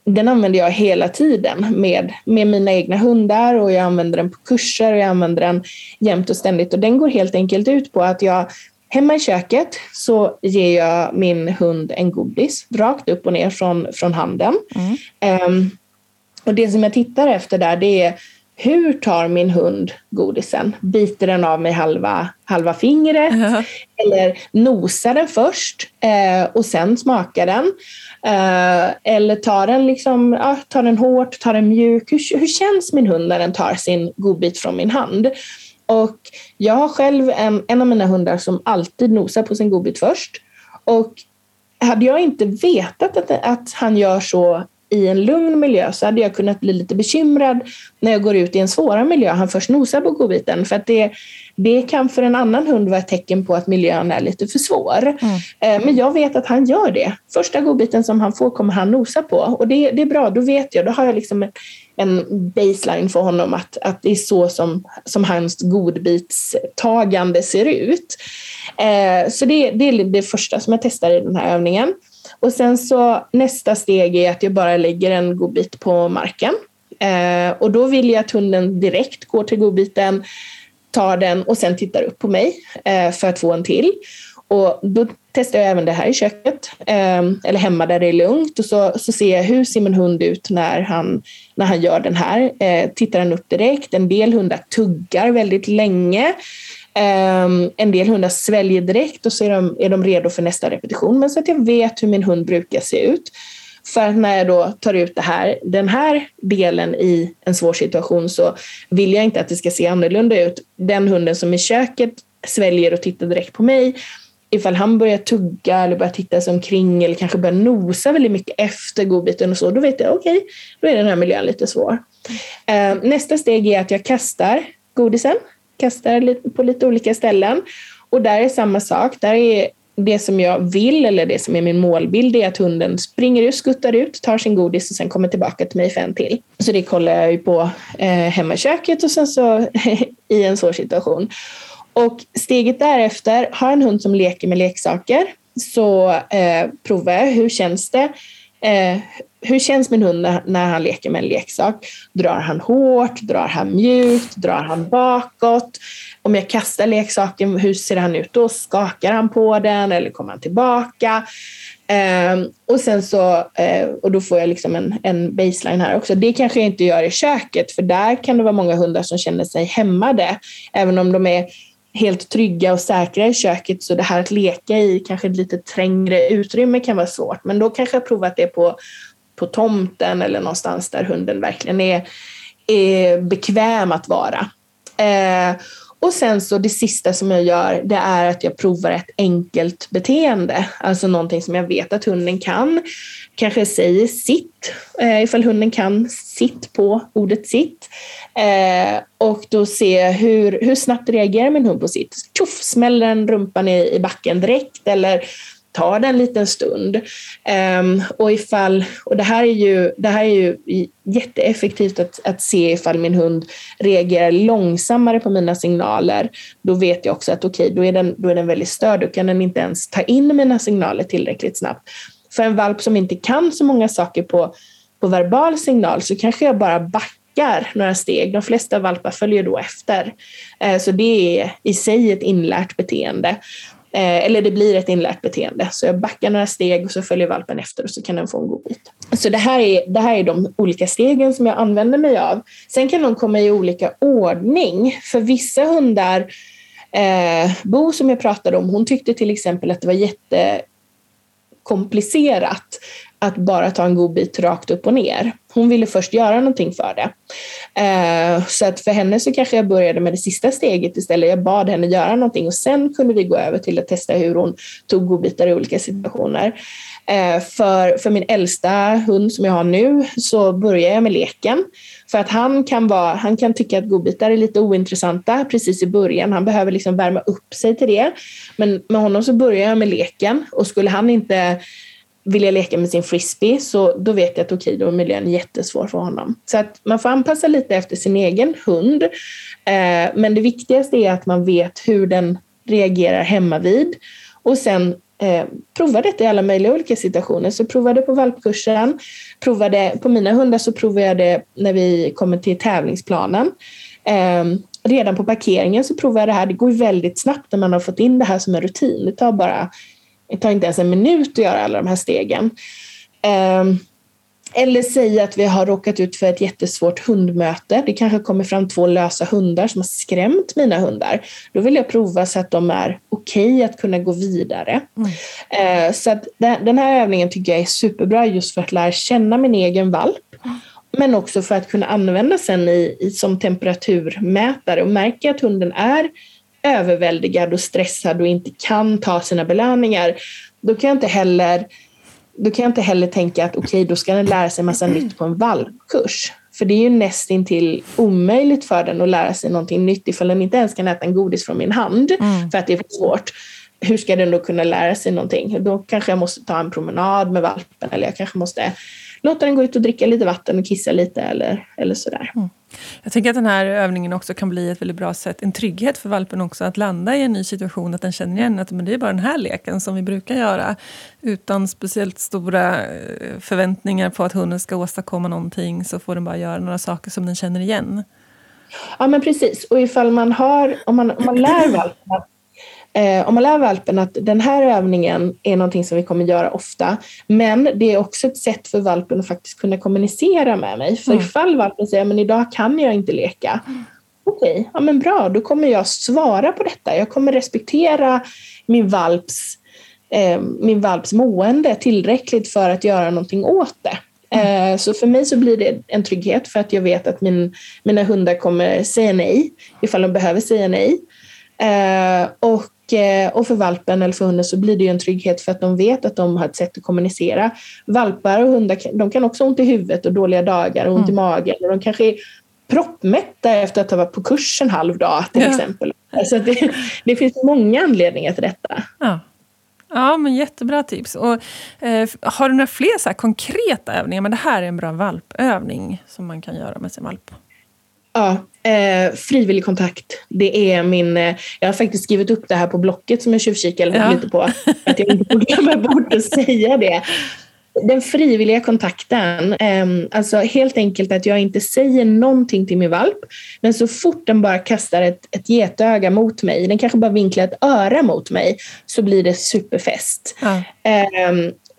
den använder jag hela tiden med, med mina egna hundar och jag använder den på kurser och jag använder den jämt och ständigt. Och den går helt enkelt ut på att jag hemma i köket så ger jag min hund en godis rakt upp och ner från, från handen. Mm. Um, och det som jag tittar efter där det är hur tar min hund godisen? Biter den av mig halva, halva fingret? Uh -huh. Eller nosar den först eh, och sen smakar den? Eh, eller tar den, liksom, ja, tar den hårt, tar den mjuk? Hur, hur känns min hund när den tar sin godbit från min hand? Och jag har själv en, en av mina hundar som alltid nosar på sin godbit först. Och hade jag inte vetat att, att han gör så i en lugn miljö så hade jag kunnat bli lite bekymrad när jag går ut i en svårare miljö han först nosar på godbiten. För att det, det kan för en annan hund vara ett tecken på att miljön är lite för svår. Mm. Eh, men jag vet att han gör det. Första godbiten som han får kommer han nosa på och det, det är bra, då vet jag. Då har jag liksom en, en baseline för honom att, att det är så som, som hans godbitstagande ser ut. Eh, så det, det är det första som jag testar i den här övningen. Och sen så nästa steg är att jag bara lägger en godbit på marken. Eh, och då vill jag att hunden direkt går till godbiten, tar den och sen tittar upp på mig eh, för att få en till. Och då testar jag även det här i köket, eh, eller hemma där det är lugnt. Och så, så ser jag hur ser min hund ut när han, när han gör den här. Eh, tittar han upp direkt? En del hundar tuggar väldigt länge. Um, en del hundar sväljer direkt och så är de, är de redo för nästa repetition. Men så att jag vet hur min hund brukar se ut. För att när jag då tar ut det här, den här delen i en svår situation så vill jag inte att det ska se annorlunda ut. Den hunden som i köket sväljer och tittar direkt på mig. Ifall han börjar tugga eller börjar titta sig omkring eller kanske börjar nosa väldigt mycket efter godbiten och så, då vet jag okej, okay, då är den här miljön lite svår. Ehm, nästa steg är att jag kastar godisen, kastar på lite olika ställen och där är samma sak. Där är det som jag vill, eller det som är min målbild, är att hunden springer ut, skuttar ut, tar sin godis och sen kommer tillbaka till mig för en till. Så det kollar jag ju på eh, hemma i köket och sen så i en svår situation. Och steget därefter, har en hund som leker med leksaker så eh, provar jag hur känns det? Eh, hur känns min hund när, när, han leker med en leksak? Drar han hårt? Drar han mjukt? Drar han bakåt? Om jag kastar leksaken, hur ser han ut då? Skakar han på den eller kommer han tillbaka? Eh, och sen så, eh, och då får jag liksom en, en baseline här också. Det kanske jag inte gör i köket, för där kan det vara många hundar som känner sig hämmade, även om de är helt trygga och säkra i köket så det här att leka i kanske ett lite trängre utrymme kan vara svårt. Men då kanske jag provat det på, på tomten eller någonstans där hunden verkligen är, är bekväm att vara. Eh, och sen så det sista som jag gör, det är att jag provar ett enkelt beteende. Alltså någonting som jag vet att hunden kan. Kanske säger sitt, eh, ifall hunden kan sitt på ordet sitt. Eh, och då ser jag hur, hur snabbt reagerar min hund på sitt. Tjoff, smäller den rumpan i, i backen direkt eller tar det en liten stund. Um, och, ifall, och det här är ju, det här är ju jätteeffektivt att, att se ifall min hund reagerar långsammare på mina signaler. Då vet jag också att okej, okay, då, är den, då är den väldigt störd. Då kan den inte ens ta in mina signaler tillräckligt snabbt. För en valp som inte kan så många saker på, på verbal signal så kanske jag bara backar några steg. De flesta valpar följer då efter. Ehm, så det är i sig ett inlärt beteende. Eh, eller det blir ett inlärt beteende. Så jag backar några steg och så följer valpen efter och så kan den få en god bit. Så det här är, det här är de olika stegen som jag använder mig av. Sen kan de komma i olika ordning. För vissa hundar, eh, Bo som jag pratade om, hon tyckte till exempel att det var jättekomplicerat att bara ta en god bit rakt upp och ner. Hon ville först göra någonting för det. Eh, så att för henne så kanske jag började med det sista steget istället. Jag bad henne göra någonting och sen kunde vi gå över till att testa hur hon tog godbitar i olika situationer. Eh, för, för min äldsta hund som jag har nu så börjar jag med leken. För att han kan, vara, han kan tycka att godbitar är lite ointressanta precis i början. Han behöver liksom värma upp sig till det. Men med honom så börjar jag med leken och skulle han inte vilja leka med sin frisbee så då vet jag att okej, okay, då är miljön jättesvår för honom. Så att man får anpassa lite efter sin egen hund. Eh, men det viktigaste är att man vet hur den reagerar hemma vid och sen eh, prova detta i alla möjliga olika situationer. Så prova det på valpkursen, prova det, på mina hundar så provar jag det när vi kommer till tävlingsplanen. Eh, redan på parkeringen så provar jag det här. Det går väldigt snabbt när man har fått in det här som en rutin. Det tar bara det tar inte ens en minut att göra alla de här stegen. Ehm, eller säga att vi har råkat ut för ett jättesvårt hundmöte. Det kanske kommer fram två lösa hundar som har skrämt mina hundar. Då vill jag prova så att de är okej okay att kunna gå vidare. Mm. Ehm, så att den här övningen tycker jag är superbra just för att lära känna min egen valp. Men också för att kunna använda sen i, i som temperaturmätare och märka att hunden är överväldigad och stressad och inte kan ta sina belöningar, då kan jag inte heller, då kan jag inte heller tänka att okej, okay, då ska den lära sig massa nytt på en valpkurs. För det är ju nästintill omöjligt för den att lära sig någonting nytt ifall den inte ens kan äta en godis från min hand mm. för att det är för svårt. Hur ska den då kunna lära sig någonting? Då kanske jag måste ta en promenad med valpen eller jag kanske måste låta den gå ut och dricka lite vatten och kissa lite eller, eller sådär. Mm. Jag tänker att den här övningen också kan bli ett väldigt bra sätt, en trygghet för valpen också, att landa i en ny situation, att den känner igen att men det är bara den här leken som vi brukar göra, utan speciellt stora eh, förväntningar på att hunden ska åstadkomma någonting, så får den bara göra några saker som den känner igen. Ja men precis, och ifall man har, om man, om man lär valpen att Eh, om man lär valpen att den här övningen är någonting som vi kommer göra ofta, men det är också ett sätt för valpen att faktiskt kunna kommunicera med mig. För mm. ifall valpen säger men idag kan jag inte leka, mm. okej, okay, ja men bra, då kommer jag svara på detta. Jag kommer respektera min valps, eh, min valps mående tillräckligt för att göra någonting åt det. Mm. Så för mig så blir det en trygghet för att jag vet att min, mina hundar kommer säga nej ifall de behöver säga nej. Eh, och, eh, och för valpen eller för hunden så blir det ju en trygghet för att de vet att de har ett sätt att kommunicera. Valpar och hundar de kan också ha ont i huvudet och dåliga dagar och ont mm. i magen. Och de kanske är proppmätta efter att ha varit på kurs en halv dag till ja. exempel. Alltså det, det finns många anledningar till detta. Ja. Ja, men jättebra tips. Och, eh, har du några fler så konkreta övningar? Men det här är en bra valpövning som man kan göra med sin valp. Ja, eh, frivillig kontakt. Det är min... Eh, jag har faktiskt skrivit upp det här på blocket som jag tjuvkikade ja. lite på. Att jag inte får glömma bort att säga det. Den frivilliga kontakten, eh, alltså helt enkelt att jag inte säger någonting till min valp, men så fort den bara kastar ett, ett getöga mot mig, den kanske bara vinklar ett öra mot mig, så blir det superfest. Ja.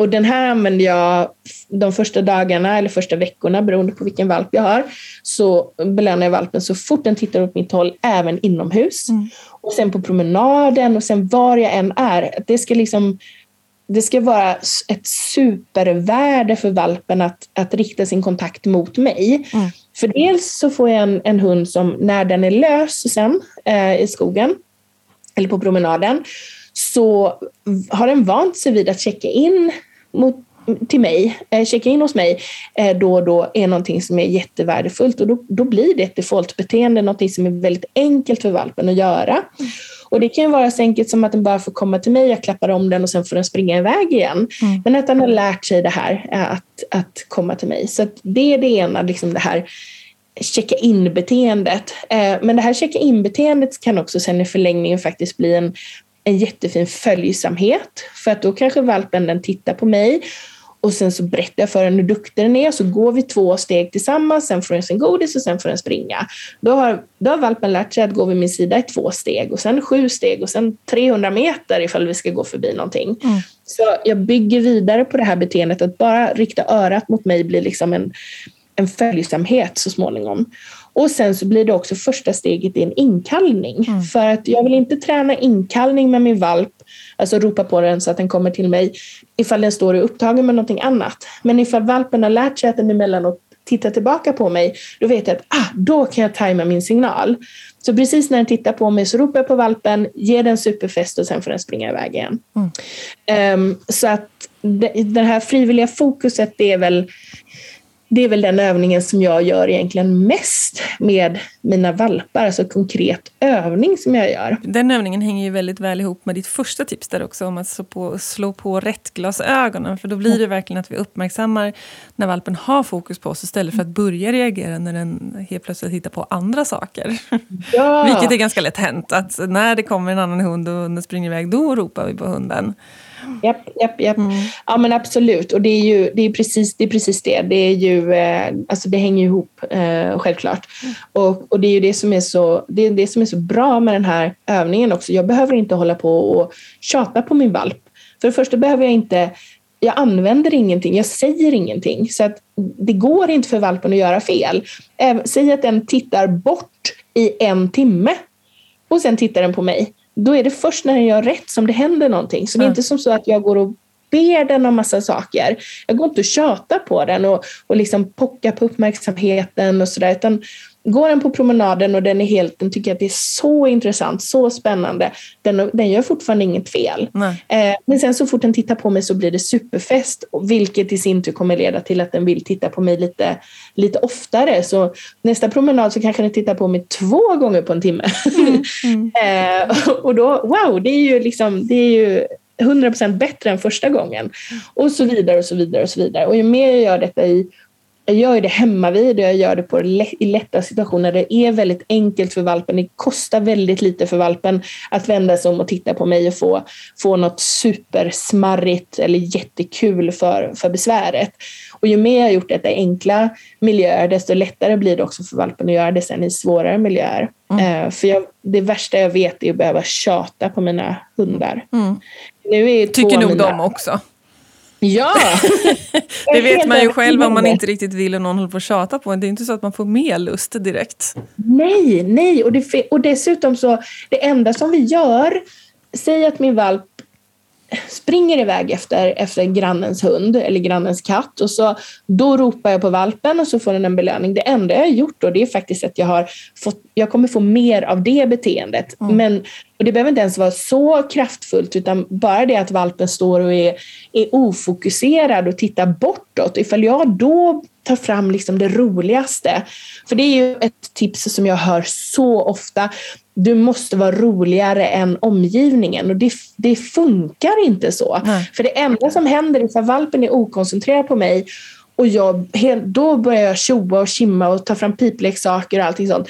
Och den här använder jag de första dagarna eller första veckorna beroende på vilken valp jag har. Så belönar jag valpen så fort den tittar åt mitt håll, även inomhus. Mm. Och sen på promenaden och sen var jag än är. Det ska liksom det ska vara ett supervärde för valpen att, att rikta sin kontakt mot mig. Mm. För dels så får jag en, en hund som när den är lös sen eh, i skogen eller på promenaden så har den vant sig vid att checka in mot, till mig, eh, checka in hos mig eh, då och då är någonting som är jättevärdefullt och då, då blir det ett defaultbeteende, någonting som är väldigt enkelt för valpen att göra. Mm. Och det kan vara så enkelt som att den bara får komma till mig, jag klappar om den och sen får den springa iväg igen. Mm. Men att den har lärt sig det här, eh, att, att komma till mig. Så det är det ena, liksom det här checka in-beteendet. Men det här checka in-beteendet kan också sen i förlängningen faktiskt bli en en jättefin följsamhet. För att då kanske valpen den tittar på mig och sen så berättar jag för den hur duktig den är, så går vi två steg tillsammans, sen får den sin godis och sen får den springa. Då har, då har valpen lärt sig att gå vid min sida i två steg och sen sju steg och sen 300 meter ifall vi ska gå förbi någonting. Mm. Så jag bygger vidare på det här beteendet, att bara rikta örat mot mig blir liksom en, en följsamhet så småningom. Och sen så blir det också första steget i en inkallning. Mm. För att jag vill inte träna inkallning med min valp, alltså ropa på den så att den kommer till mig, ifall den står och upptagen med någonting annat. Men ifall valpen har lärt sig att den emellanåt tittar tillbaka på mig, då vet jag att ah, då kan jag tajma min signal. Så precis när den tittar på mig så ropar jag på valpen, ger den superfest och sen får den springa iväg igen. Mm. Um, så att det, det här frivilliga fokuset det är väl det är väl den övningen som jag gör egentligen mest med mina valpar, alltså konkret övning som jag gör. Den övningen hänger ju väldigt väl ihop med ditt första tips där också, om att slå på, slå på rätt glasögonen. För då blir det verkligen att vi uppmärksammar när valpen har fokus på oss istället för att börja reagera när den helt plötsligt hittar på andra saker. Ja. Vilket är ganska lätt hänt, att när det kommer en annan hund och hunden springer iväg, då ropar vi på hunden. Japp, japp, japp. Mm. Ja men absolut och det är ju det är precis, det är precis det. Det, är ju, eh, alltså det hänger ihop eh, självklart. Mm. Och, och det är ju det som är, så, det är det som är så bra med den här övningen också. Jag behöver inte hålla på och tjata på min valp. För det första behöver jag inte jag använder ingenting, jag säger ingenting. Så att det går inte för valpen att göra fel. Säg att den tittar bort i en timme och sen tittar den på mig då är det först när den gör rätt som det händer någonting. Så det är inte som så att jag går och ber den om massa saker. Jag går inte och tjatar på den och, och liksom pockar på uppmärksamheten och sådär. Utan går den på promenaden och den, är helt, den tycker att det är så intressant, så spännande, den, den gör fortfarande inget fel. Eh, men sen så fort den tittar på mig så blir det superfest, vilket i sin tur kommer leda till att den vill titta på mig lite, lite oftare. Så nästa promenad så kanske den tittar på mig två gånger på en timme. Mm. Mm. eh, och då, wow, det är ju liksom, det är ju 100% bättre än första gången. Och så vidare och så vidare och så vidare. Och ju mer jag gör detta i jag gör det hemma vid och jag gör det på, i lätta situationer. Det är väldigt enkelt för valpen. Det kostar väldigt lite för valpen att vända sig om och titta på mig och få, få något supersmarrigt eller jättekul för, för besväret. Och ju mer jag har gjort detta i enkla miljöer, desto lättare blir det också för valpen att göra det sen i svårare miljöer. Mm. Uh, för jag, det värsta jag vet är att behöva tjata på mina hundar. Mm. Nu är Tycker nog mina... de också. Ja! det vet man ju själv om man inte riktigt vill och någon håller på att tjata på en. Det är inte så att man får mer lust direkt. Nej, nej. Och, det, och dessutom så, det enda som vi gör, säg att min valp springer iväg efter, efter grannens hund eller grannens katt och så då ropar jag på valpen och så får den en belöning. Det enda jag har gjort då det är faktiskt att jag har fått, jag kommer få mer av det beteendet. Mm. Men, och det behöver inte ens vara så kraftfullt utan bara det att valpen står och är, är ofokuserad och tittar bortåt. Ifall jag då tar fram liksom det roligaste. För det är ju ett tips som jag hör så ofta du måste vara roligare än omgivningen och det, det funkar inte så. Nej. För det enda som händer är att valpen är okoncentrerad på mig och jag, då börjar jag tjoa och kimma och ta fram pipleksaker och allting sånt.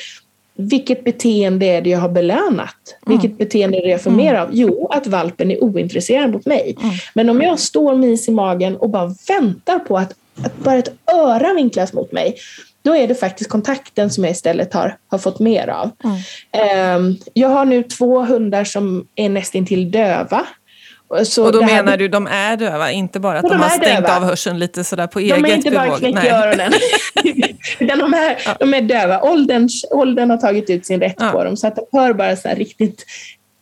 Vilket beteende är det jag har belönat? Mm. Vilket beteende är det jag får mm. mer av? Jo, att valpen är ointresserad mot mig. Mm. Men om jag står med is i magen och bara väntar på att, att bara ett öra vinklas mot mig, då är det faktiskt kontakten som jag istället har, har fått mer av. Mm. Um, jag har nu två hundar som är nästintill döva. Så och då menar här... du de är döva, inte bara att de, de har stängt döva. av hörseln lite sådär på eget bevåg? De är inte bara knäckt i öronen. Utan de är, ja. de är döva. Åldern, åldern har tagit ut sin rätt ja. på dem så att de hör bara så riktigt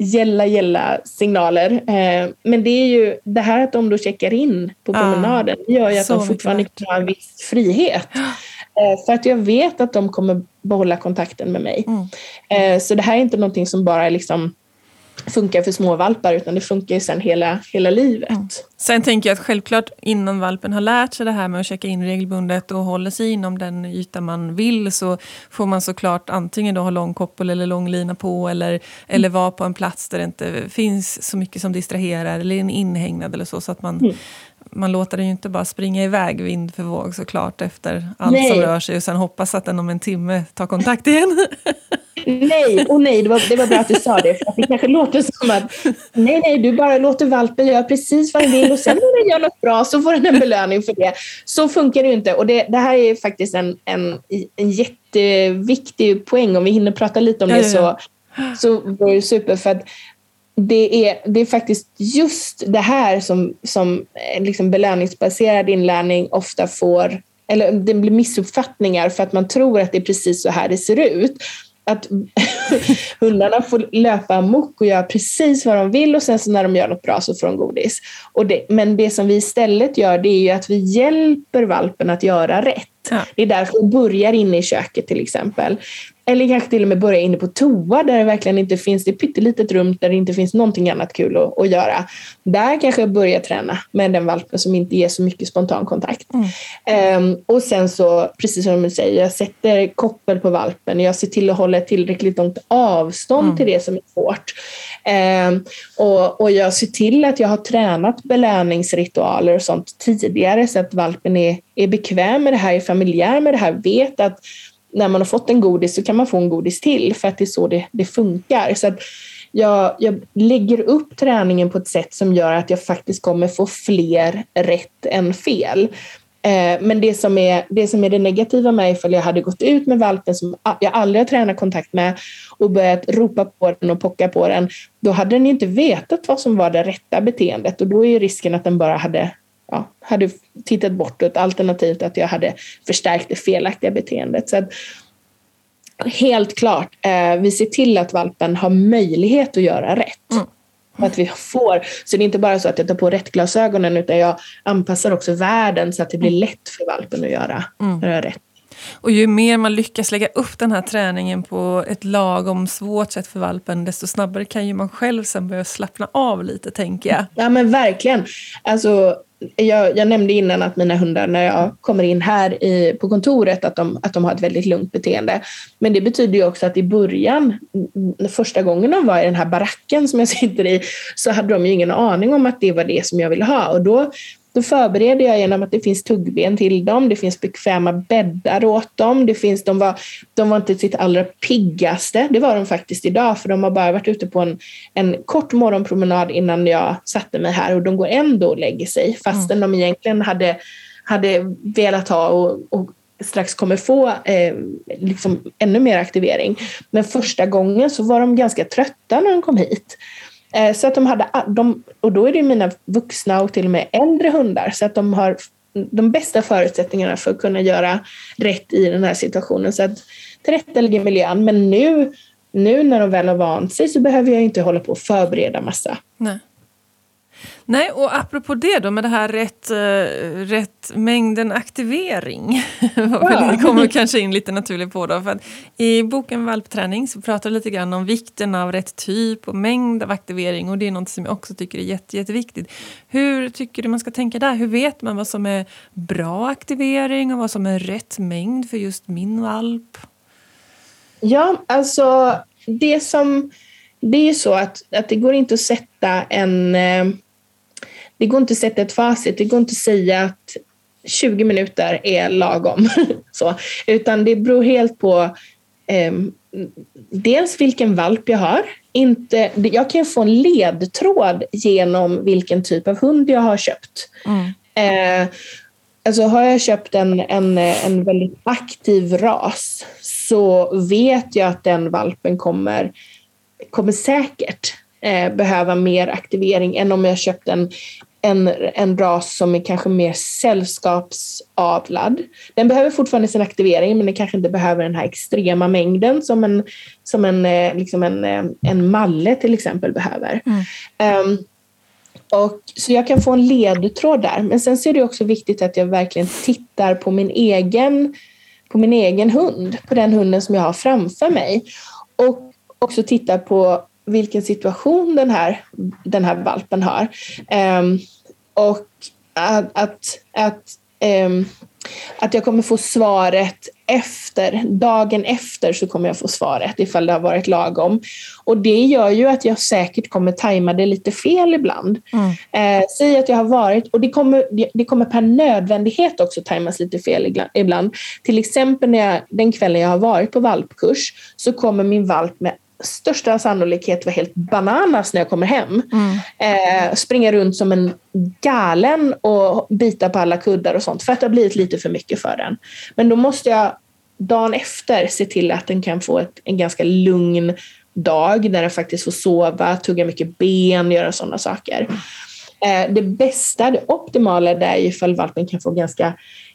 gälla gälla signaler. Eh, men det är ju det här att de då checkar in på promenaden ja. gör ju att de fortfarande kan ha en viss frihet. Eh, för att jag vet att de kommer behålla kontakten med mig. Mm. Eh, så det här är inte någonting som bara liksom funkar för småvalpar utan det funkar ju sen hela, hela livet. Mm. Sen tänker jag att självklart innan valpen har lärt sig det här med att checka in regelbundet och håller sig inom den yta man vill så får man såklart antingen då ha lång koppel eller lång lina på eller, mm. eller vara på en plats där det inte finns så mycket som distraherar eller en inhägnad eller så så att man mm man låter den ju inte bara springa iväg vind för våg såklart efter allt nej. som rör sig och sen hoppas att den om en timme tar kontakt igen. nej, och nej, det var, det var bra att du sa det. För att det kanske låter som att nej, nej, du bara låter valpen göra precis vad den vill och sen när den gör något bra så får den en belöning för det. Så funkar det ju inte och det, det här är faktiskt en, en, en jätteviktig poäng. Om vi hinner prata lite om det så, så var det super. För att det är, det är faktiskt just det här som, som liksom belöningsbaserad inlärning ofta får, eller det blir missuppfattningar för att man tror att det är precis så här det ser ut. Att hundarna får löpa amok och göra precis vad de vill och sen så när de gör något bra så får de godis. Och det, men det som vi istället gör det är ju att vi hjälper valpen att göra rätt. Ja. Det är därför vi börjar inne i köket till exempel. Eller kanske till och med börja inne på toa där det verkligen inte finns, det är pyttelitet rum där det inte finns någonting annat kul att, att göra. Där kanske jag börjar träna med den valpen som inte ger så mycket spontan kontakt. Mm. Um, och sen så, precis som du säger, jag sätter koppel på valpen. Jag ser till att hålla ett tillräckligt långt avstånd mm. till det som är svårt. Um, och, och jag ser till att jag har tränat belöningsritualer och sånt tidigare så att valpen är, är bekväm med det här, är familjär med det här, vet att när man har fått en godis så kan man få en godis till för att det är så det, det funkar. Så jag, jag lägger upp träningen på ett sätt som gör att jag faktiskt kommer få fler rätt än fel. Eh, men det som, är, det som är det negativa med ifall jag hade gått ut med valpen som jag aldrig har tränat kontakt med och börjat ropa på den och pocka på den, då hade den inte vetat vad som var det rätta beteendet och då är risken att den bara hade ja, hade tittat bortåt alternativt att jag hade förstärkt det felaktiga beteendet. Så att, helt klart, eh, vi ser till att valpen har möjlighet att göra rätt. Mm. Att vi får, så det är inte bara så att jag tar på rätt glasögonen utan jag anpassar också världen så att det blir mm. lätt för valpen att göra, mm. göra rätt. Och ju mer man lyckas lägga upp den här träningen på ett lagom svårt sätt för valpen, desto snabbare kan ju man själv sen börja slappna av lite, tänker jag. Ja, men verkligen. Alltså, jag, jag, nämnde innan att mina hundar när jag kommer in här i, på kontoret att de, att de har ett väldigt lugnt beteende. Men det betyder ju också att i början, första gången de var i den här baracken som jag sitter i, så hade de ju ingen aning om att det var det som jag ville ha. Och då då förbereder jag genom att det finns tuggben till dem, det finns bekväma bäddar åt dem, det finns, de, var, de var inte sitt allra piggaste, det var de faktiskt idag, för de har bara varit ute på en, en kort morgonpromenad innan jag satte mig här och de går ändå och lägger sig, fastän mm. de egentligen hade, hade velat ha och, och strax kommer få eh, liksom ännu mer aktivering. Men första gången så var de ganska trötta när de kom hit. Eh, så att de hade, de, och då är det mina vuxna och till och med äldre hundar, så att de har de bästa förutsättningarna för att kunna göra rätt i den här situationen. Så att tillrättalägga miljön. Men nu, nu när de väl har vant sig så behöver jag inte hålla på och förbereda massa. Nej. Nej, och apropå det då med det här rätt, uh, rätt mängden aktivering. Ja. det kommer kanske in lite naturligt på då. För I boken Valpträning så pratar du lite grann om vikten av rätt typ och mängd av aktivering och det är något som jag också tycker är jätte, jätteviktigt. Hur tycker du man ska tänka där? Hur vet man vad som är bra aktivering och vad som är rätt mängd för just min valp? Ja, alltså det som... Det är ju så att, att det går inte att sätta en... Det går inte att sätta ett facit. Det går inte att säga att 20 minuter är lagom. så, utan det beror helt på eh, dels vilken valp jag har. Inte, jag kan få en ledtråd genom vilken typ av hund jag har köpt. Mm. Eh, alltså har jag köpt en, en, en väldigt aktiv ras så vet jag att den valpen kommer, kommer säkert eh, behöva mer aktivering än om jag köpt en, en, en ras som är kanske mer sällskapsavlad. Den behöver fortfarande sin aktivering men den kanske inte behöver den här extrema mängden som en, som en, eh, liksom en, eh, en malle till exempel behöver. Mm. Um, och, så jag kan få en ledtråd där. Men sen så är det också viktigt att jag verkligen tittar på min egen på min egen hund, på den hunden som jag har framför mig. Och också titta på vilken situation den här, den här valpen har. Um, och att, att, att, um, att jag kommer få svaret efter, dagen efter så kommer jag få svaret ifall det har varit lagom. Och det gör ju att jag säkert kommer tajma det lite fel ibland. Mm. Eh, säg att jag har varit, och det kommer, det kommer per nödvändighet också tajmas lite fel ibland. Till exempel när jag, den kvällen jag har varit på valpkurs så kommer min valp med största sannolikhet vara helt bananas när jag kommer hem. Mm. Eh, springa runt som en galen och bita på alla kuddar och sånt för att det har blivit lite för mycket för den. Men då måste jag dagen efter se till att den kan få ett, en ganska lugn dag där den faktiskt får sova, tugga mycket ben, göra sådana saker. Eh, det bästa, det optimala, det är ifall valpen kan få ganska,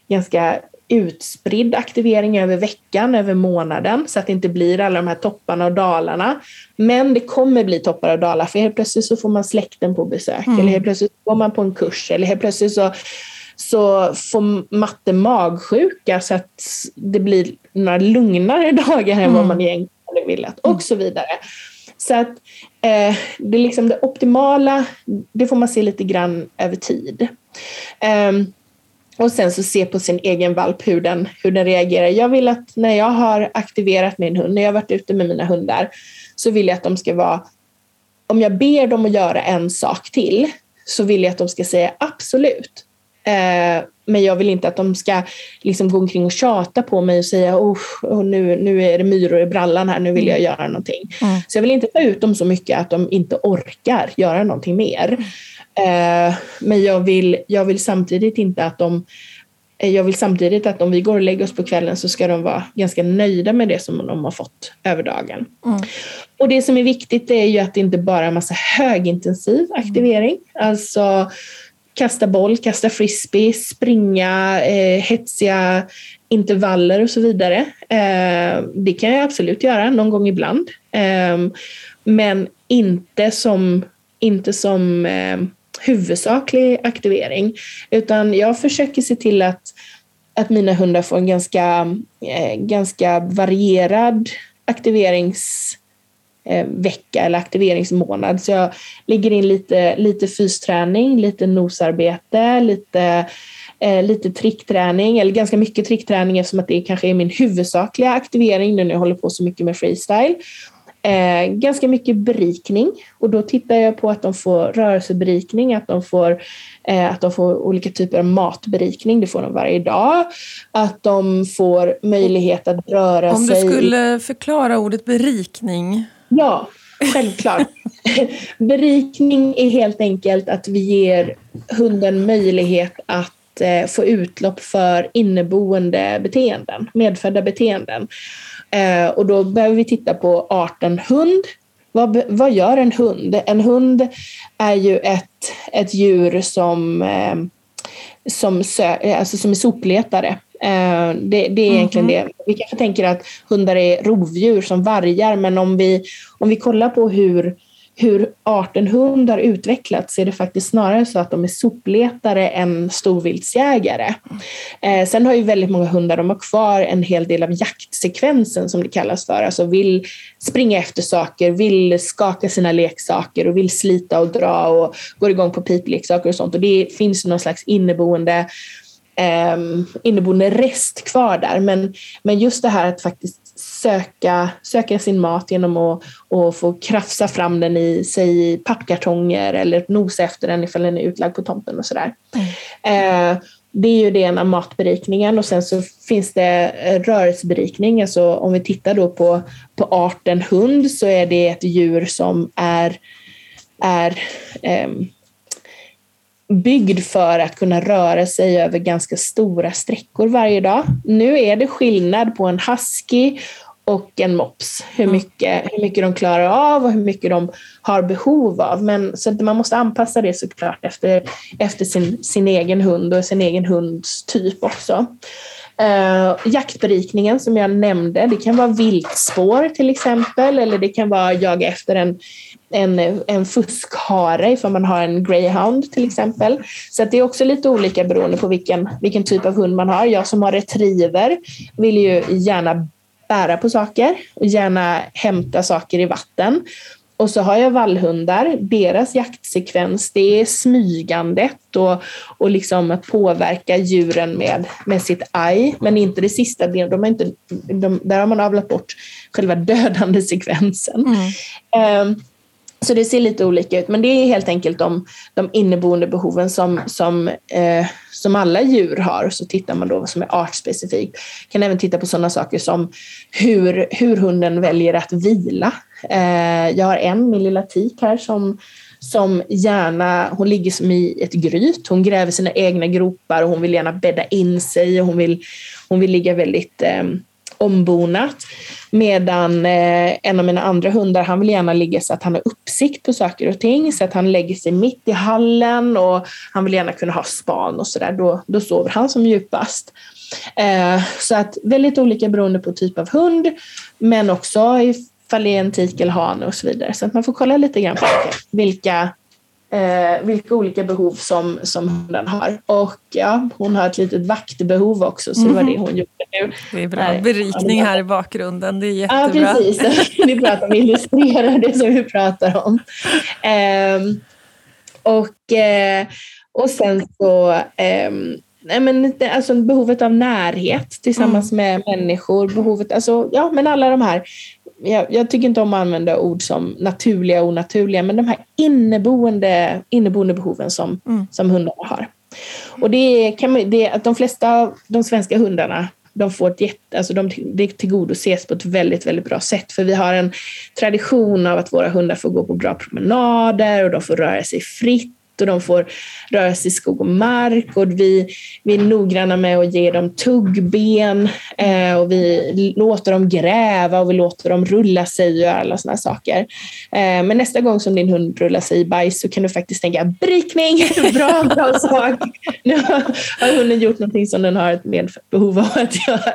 ganska utspridd aktivering över veckan, över månaden, så att det inte blir alla de här topparna och dalarna. Men det kommer bli toppar och dalar, för helt plötsligt så får man släkten på besök, mm. eller helt plötsligt går man på en kurs, eller helt plötsligt så så får matte magsjuka så att det blir några lugnare dagar än mm. vad man egentligen hade velat och så vidare. Så att eh, det, är liksom det optimala, det får man se lite grann över tid. Um, och sen så se på sin egen valp hur den, hur den reagerar. Jag vill att när jag har aktiverat min hund, när jag har varit ute med mina hundar, så vill jag att de ska vara, om jag ber dem att göra en sak till, så vill jag att de ska säga absolut. Eh, men jag vill inte att de ska liksom gå omkring och tjata på mig och säga oh, oh, nu, nu är det myror i brallan här, nu vill jag göra någonting. Mm. Så jag vill inte ta ut dem så mycket att de inte orkar göra någonting mer. Eh, men jag vill, jag vill samtidigt inte att de eh, jag vill samtidigt att om vi går och lägger oss på kvällen så ska de vara ganska nöjda med det som de har fått över dagen. Mm. Och det som är viktigt är ju att det inte bara är en massa högintensiv aktivering. Alltså kasta boll, kasta frisbee, springa, eh, hetsiga intervaller och så vidare. Eh, det kan jag absolut göra någon gång ibland. Eh, men inte som, inte som eh, huvudsaklig aktivering. Utan jag försöker se till att, att mina hundar får en ganska, eh, ganska varierad aktiverings eh, vecka eller aktiveringsmånad. Så jag lägger in lite, lite fysträning, lite nosarbete, lite, eh, lite trickträning eller ganska mycket trickträning eftersom att det kanske är min huvudsakliga aktivering nu när jag håller på så mycket med freestyle. Eh, ganska mycket berikning och då tittar jag på att de får rörelseberikning, att de får, eh, att de får olika typer av matberikning, det får de varje dag. Att de får möjlighet att röra sig. Om du skulle förklara ordet berikning? Ja, självklart. Berikning är helt enkelt att vi ger hunden möjlighet att eh, få utlopp för inneboende beteenden, medfödda beteenden. Eh, och då behöver vi titta på arten hund. Vad, vad gör en hund? En hund är ju ett, ett djur som, eh, som, sö, alltså som är sopletare. Eh, det, det, är egentligen mm -hmm. det. Vi kanske tänker att hundar är rovdjur som vargar, men om vi, om vi kollar på hur, hur arten hund har utvecklats är det faktiskt snarare så att de är sopletare än storviltsjägare. Eh, sen har ju väldigt många hundar, de har kvar en hel del av jaktsekvensen som det kallas för, alltså vill springa efter saker, vill skaka sina leksaker och vill slita och dra och går igång på pipleksaker och sånt och det finns någon slags inneboende eh, inneboende rest kvar där. Men, men just det här att faktiskt söka, söka sin mat genom att, att få krafsa fram den i sig pappkartonger eller nosa efter den ifall den är utlagd på tomten och sådär. Mm. Eh, det är ju det ena matberikningen och sen så finns det rörelseberikning. Alltså om vi tittar då på, på arten hund så är det ett djur som är, är eh, byggd för att kunna röra sig över ganska stora sträckor varje dag. Nu är det skillnad på en husky och en mops, hur mycket, hur mycket de klarar av och hur mycket de har behov av. Men, så man måste anpassa det såklart efter, efter sin, sin egen hund och sin egen hunds typ också. Uh, jaktberikningen som jag nämnde, det kan vara viltspår till exempel eller det kan vara jaga efter en, en, en fuskhare ifall man har en greyhound till exempel. Så det är också lite olika beroende på vilken, vilken typ av hund man har. Jag som har retriever vill ju gärna bära på saker och gärna hämta saker i vatten. Och så har jag vallhundar, deras jaktsekvens det är smygandet och, och liksom att påverka djuren med, med sitt aj, men inte det sista. De har inte, de, där har man avlat bort själva dödande sekvensen. Mm. Um, så det ser lite olika ut, men det är helt enkelt de, de inneboende behoven som, som, eh, som alla djur har. Så tittar man då vad som är artspecifikt. Kan även titta på sådana saker som hur, hur hunden väljer att vila. Eh, jag har en, min lilla tik här, som, som gärna, hon ligger som i ett gryt, hon gräver sina egna gropar och hon vill gärna bädda in sig och hon vill, hon vill ligga väldigt eh, ombonat. Medan eh, en av mina andra hundar, han vill gärna ligga så att han har uppsikt på saker och ting, så att han lägger sig mitt i hallen och han vill gärna kunna ha span och sådär. Då, då sover han som djupast. Eh, så att väldigt olika beroende på typ av hund, men också ifall det är en tik eller hane och så vidare. Så att man får kolla lite grann på vilka eh, vilka olika behov som, som hunden har. Och ja, hon har ett litet vaktbehov också, så det var det hon gjorde nu. Det är bra Där, berikning här i bakgrunden, det är jättebra. Ja, precis. det är bra att de illustrerar det som vi pratar om. Eh, och, och sen så eh, Nej, men, alltså behovet av närhet tillsammans mm. med människor, behovet, alltså, ja men alla de här jag, jag, tycker inte om att använda ord som naturliga och onaturliga, men de här inneboende, inneboende behoven som, mm. som hundarna har. Och det kan man, det, att de flesta av de svenska hundarna de får ett jätte, alltså de, det tillgodoses på ett väldigt, väldigt bra sätt. För vi har en tradition av att våra hundar får gå på bra promenader och de får röra sig fritt och de får röra sig i skog och mark och vi, vi är noggranna med att ge dem tuggben eh, och vi låter dem gräva och vi låter dem rulla sig och göra alla sådana saker. Eh, men nästa gång som din hund rullar sig i bajs så kan du faktiskt tänka brikning, bra, bra sak. Nu har hunden gjort någonting som den har ett medfött behov av att göra.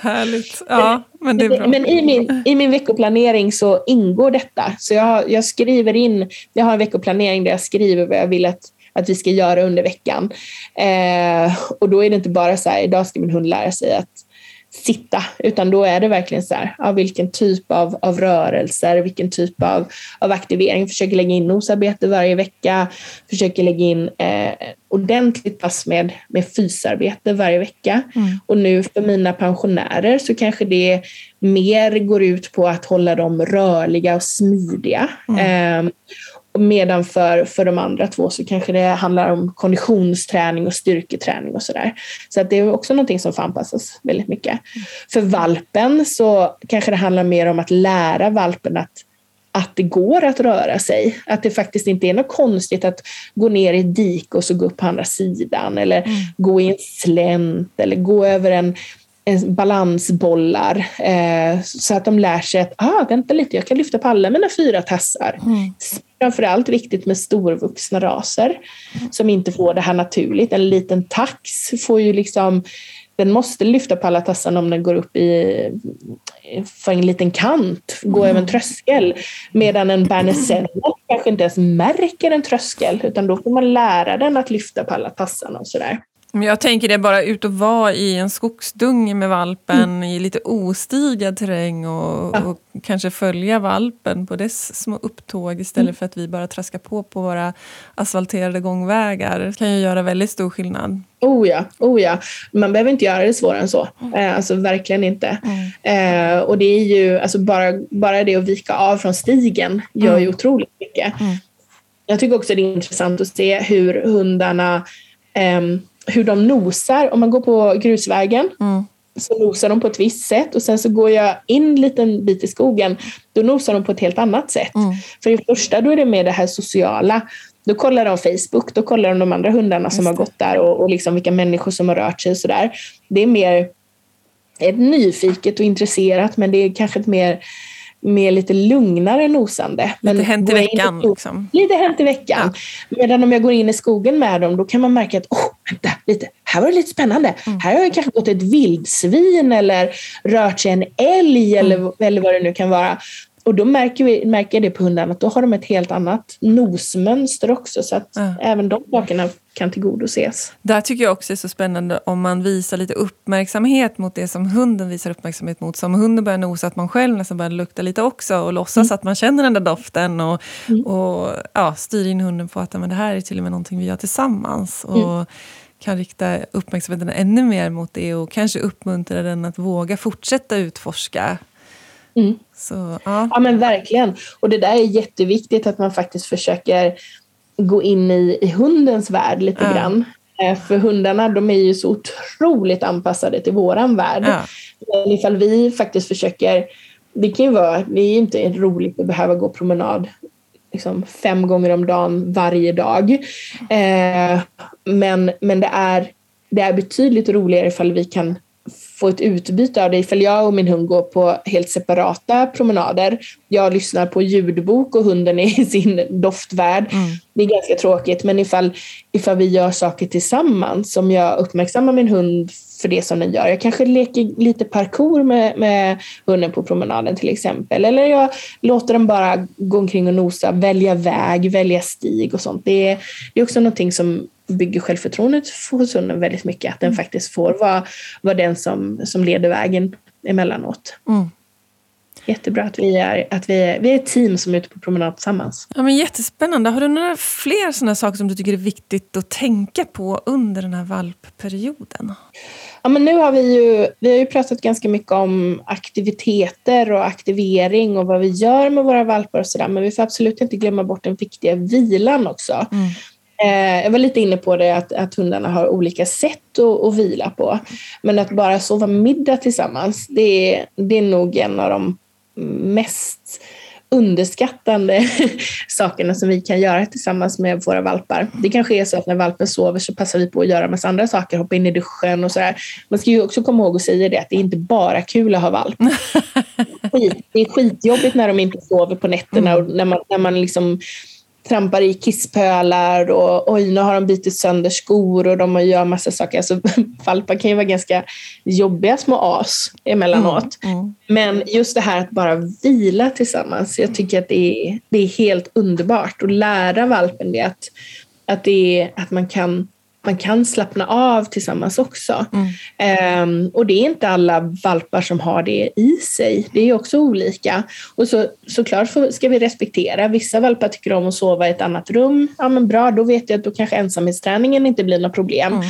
Härligt. Ja, men det är bra. Men i min, i min veckoplanering så ingår detta. Så jag, jag skriver in, jag har en veckoplanering där jag skriver vad jag vill att, att vi ska göra under veckan. Eh, och då är det inte bara så här, idag ska min hund lära sig att sitta, utan då är det verkligen så här, ja, vilken typ av, av rörelser, vilken typ av, av aktivering. Försöker lägga in nosarbete varje vecka, försöker lägga in eh, ordentligt pass med, med fysarbete varje vecka. Mm. Och nu för mina pensionärer så kanske det mer går ut på att hålla dem rörliga och smidiga. Mm. Eh, Medan för, för de andra två så kanske det handlar om konditionsträning och styrketräning och sådär. Så att det är också någonting som får anpassas väldigt mycket. Mm. För valpen så kanske det handlar mer om att lära valpen att att det går att röra sig. Att det faktiskt inte är något konstigt att gå ner i ett dike och så gå upp på andra sidan eller mm. gå i en slänt eller gå över en, en balansbollar eh, så att de lär sig att ah, vänta lite, jag kan lyfta på alla mina fyra tassar. Mm. Framförallt viktigt med storvuxna raser som inte får det här naturligt. En liten tax får ju liksom den måste lyfta på alla tassarna om den går upp i, för en liten kant, gå mm. över en tröskel. Medan en berner kanske inte ens märker en tröskel, utan då får man lära den att lyfta på alla tassarna och sådär. Jag tänker det bara ut och vara i en skogsdunge med valpen mm. i lite ostigad terräng och, ja. och, kanske följa valpen på dess små upptåg istället mm. för att vi bara traskar på på våra asfalterade gångvägar. Det kan ju göra väldigt stor skillnad. Oh ja, oh ja. Man behöver inte göra det svårare än så. Mm. Eh, alltså verkligen inte. Mm. Eh, och det är ju, alltså bara, bara det att vika av från stigen gör ju mm. otroligt mycket. Mm. Jag tycker också det är intressant att se hur hundarna eh, hur de nosar. Om man går på grusvägen mm. så nosar de på ett visst sätt och sen så går jag in en liten bit i skogen, då nosar de på ett helt annat sätt. Mm. För i första då är det med det här sociala. Då kollar de Facebook, då kollar de de andra hundarna som har gått där och, och liksom vilka människor som har rört sig och sådär. Det är mer ett nyfiket och intresserat men det är kanske ett mer med lite lugnare nosande. Men lite hänt i veckan. In, liksom. Lite hänt i veckan. Ja. Medan om jag går in i skogen med dem, då kan man märka att oh, vänta, lite, här var det lite spännande. Mm. Här har det kanske gått ett vildsvin eller rört sig en älg mm. eller, eller vad det nu kan vara. Och då märker, vi, märker jag det på hundarna att då har de ett helt annat nosmönster också så att ja. även de sakerna kan tillgodoses. Där tycker jag också är så spännande om man visar lite uppmärksamhet mot det som hunden visar uppmärksamhet mot. Så om hunden börjar nosa, att man själv nästan börjar lukta lite också och låtsas mm. att man känner den där doften och, mm. och ja, styr in hunden på att men det här är till och med någonting vi gör tillsammans. Och, mm kan rikta uppmärksamheten ännu mer mot det och kanske uppmuntra den att våga fortsätta utforska Mm. Så, ja. ja men verkligen. Och det där är jätteviktigt att man faktiskt försöker gå in i, i hundens värld lite ja. grann. Eh, för hundarna de är ju så otroligt anpassade till våran värld. Ja. Men ifall vi faktiskt försöker, det kan ju vara, det är ju inte roligt att behöva gå promenad liksom fem gånger om dagen varje dag. Eh, men men det, är, det är betydligt roligare ifall vi kan få ett utbyte av det ifall jag och min hund går på helt separata promenader. Jag lyssnar på ljudbok och hunden är i sin doftvärld. Mm. Det är ganska tråkigt men ifall, ifall vi gör saker tillsammans som jag uppmärksammar min hund för det som den gör. Jag kanske leker lite parkour med, med hunden på promenaden till exempel. Eller jag låter den bara gå omkring och nosa, välja väg, välja stig och sånt. Det är, det är också någonting som bygger självförtroendet hos hunden väldigt mycket. Att den mm. faktiskt får vara, vara den som, som leder vägen emellanåt. Mm. Jättebra att vi är, att vi är, vi är ett team som är ute på promenad tillsammans. Ja, men jättespännande. Har du några fler sådana saker som du tycker är viktigt att tänka på under den här valpperioden? Ja, men nu har vi ju, vi har ju pratat ganska mycket om aktiviteter och aktivering och vad vi gör med våra valpar och sådär. Men vi får absolut inte glömma bort den viktiga vilan också. Mm. Eh, jag var lite inne på det att, att hundarna har olika sätt att, att vila på. Men att bara sova middag tillsammans, det är, det är nog en av de mest underskattande sakerna som vi kan göra tillsammans med våra valpar. Det kanske är så att när valpen sover så passar vi på att göra massa andra saker, hoppa in i duschen och sådär. Man ska ju också komma ihåg att säga det att det är inte bara kul att ha valp. Det är skitjobbigt när de inte sover på nätterna och när man, när man liksom trampar i kisspölar och oj, nu har de bitit sönder skor och de gör massa saker. Alltså, valpar kan ju vara ganska jobbiga små as emellanåt. Mm, mm. Men just det här att bara vila tillsammans, jag tycker att det är, det är helt underbart. att lära valpen det, att, att, det är, att man kan man kan slappna av tillsammans också. Mm. Um, och det är inte alla valpar som har det i sig. Det är också olika. Och så, såklart ska vi respektera. Vissa valpar tycker om att sova i ett annat rum. Ja men bra, då vet jag att då kanske ensamhetsträningen inte blir något problem. Mm.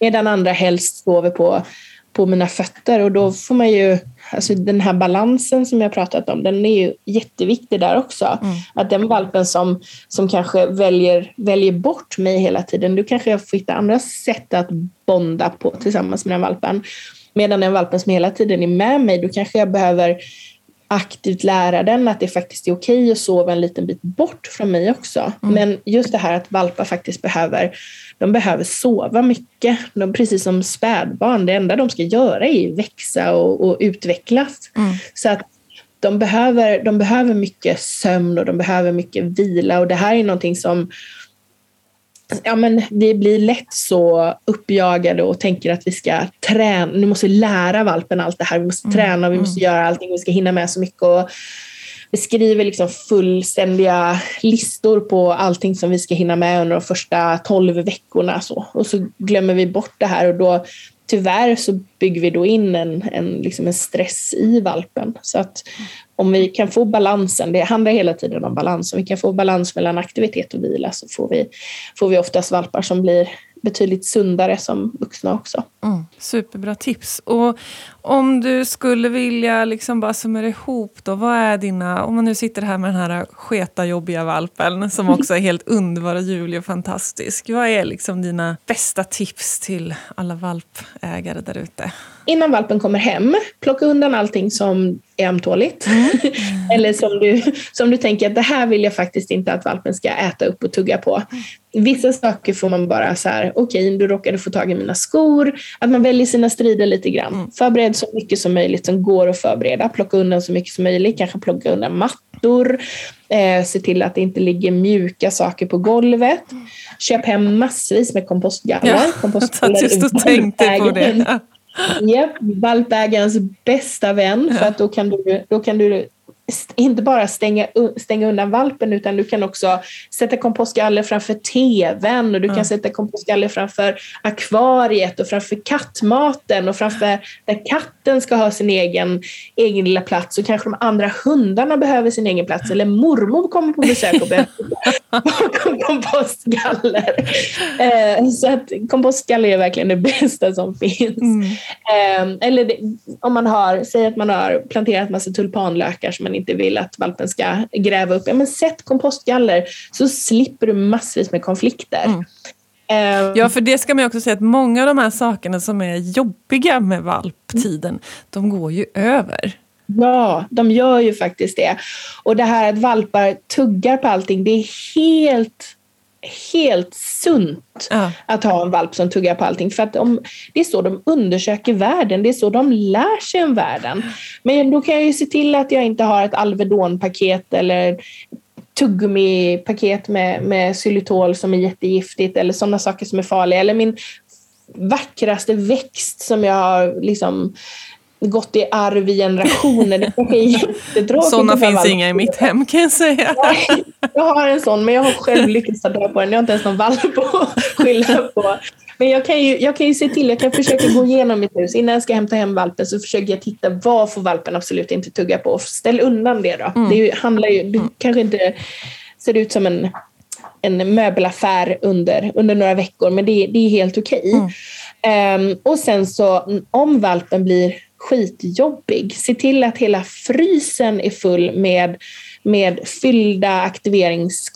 Medan andra helst sover på på mina fötter och då får man ju, alltså den här balansen som jag pratat om, den är ju jätteviktig där också. Mm. Att den valpen som, som kanske väljer, väljer bort mig hela tiden, då kanske jag får hitta andra sätt att bonda på tillsammans med den valpen. Medan den valpen som hela tiden är med mig, då kanske jag behöver aktivt lära den att det faktiskt är okej att sova en liten bit bort från mig också. Mm. Men just det här att valpar faktiskt behöver, de behöver sova mycket. De, precis som spädbarn, det enda de ska göra är att växa och, och utvecklas. Mm. Så att de behöver, de behöver mycket sömn och de behöver mycket vila och det här är någonting som ja, men vi blir lätt så uppjagade och tänker att vi ska träna, nu måste lära valpen allt det här, vi måste mm. träna, vi måste mm. göra allting, vi ska hinna med så mycket. Och vi skriver liksom fullständiga listor på allting som vi ska hinna med under de första tolv veckorna. Så. Och så glömmer vi bort det här och då tyvärr så bygger vi då in en, en, liksom en stress i valpen. Så att om vi kan få balansen, det handlar hela tiden om balans, om vi kan få balans mellan aktivitet och vila så får vi, får vi oftast valpar som blir betydligt sundare som vuxna också. Mm, superbra tips. Och om du skulle vilja liksom bara summera ihop då, vad är dina, om man nu sitter här med den här sketa jobbiga valpen som också är helt underbar och ljuvlig och fantastisk. Vad är liksom dina bästa tips till alla valpägare där ute? Innan valpen kommer hem, plocka undan allting som är ömtåligt. Mm. Eller som du, som du tänker att det här vill jag faktiskt inte att valpen ska äta upp och tugga på. Vissa saker får man bara så här, okej, okay, du råkade få tag i mina skor. Att man väljer sina strider lite grann. Mm. Förbered så mycket som möjligt som går att förbereda. Plocka undan så mycket som möjligt. Kanske plocka undan mattor. Eh, se till att det inte ligger mjuka saker på golvet. Köp hem massvis med kompostgaller. Ja, kompostgaller jag just och tänkte på det. Japp, valpägarens bästa vän. För att då kan du, då kan du inte bara stänga, stänga undan valpen utan du kan också sätta kompostgaller framför tvn. Och du kan sätta kompostgaller framför akvariet och framför kattmaten och framför där katten ska ha sin egen, egen lilla plats. Och kanske de andra hundarna behöver sin egen plats. Eller mormor kommer på besök och behöver kompostgaller. Eh, så att kompostgaller är verkligen det bästa som finns. Mm. Eh, eller det, om man har, säg att man har planterat massa tulpanlökar som man inte vill att valpen ska gräva upp. Ja, men sätt kompostgaller så slipper du massvis med konflikter. Mm. Uh, ja, för det ska man också säga att många av de här sakerna som är jobbiga med valptiden, de går ju över. Ja, de gör ju faktiskt det. Och det här att valpar tuggar på allting, det är helt helt sunt ja. att ha en valp som tuggar på allting. För att de, det är så de undersöker världen, det är så de lär sig om världen. Men då kan jag ju se till att jag inte har ett Alvedon-paket eller tuggummi-paket med, med xylitol som är jättegiftigt eller sådana saker som är farliga. Eller min vackraste växt som jag har liksom gått i arv i generationer. Det kanske är jättetråkigt. Sådana finns inga i mitt hem kan jag säga. jag har en sån men jag har själv lyckats ta död på den. Jag har inte ens någon valp att skylla på. Men jag kan, ju, jag kan ju se till, jag kan försöka gå igenom mitt hus. Innan jag ska hämta hem valpen så försöker jag titta vad får valpen absolut inte tugga på. Ställ undan det då. Mm. Det handlar ju, du kanske inte ser ut som en, en möbelaffär under, under några veckor men det, det är helt okej. Okay. Mm. Um, och sen så om valpen blir skitjobbig. Se till att hela frysen är full med, med fyllda aktiverings,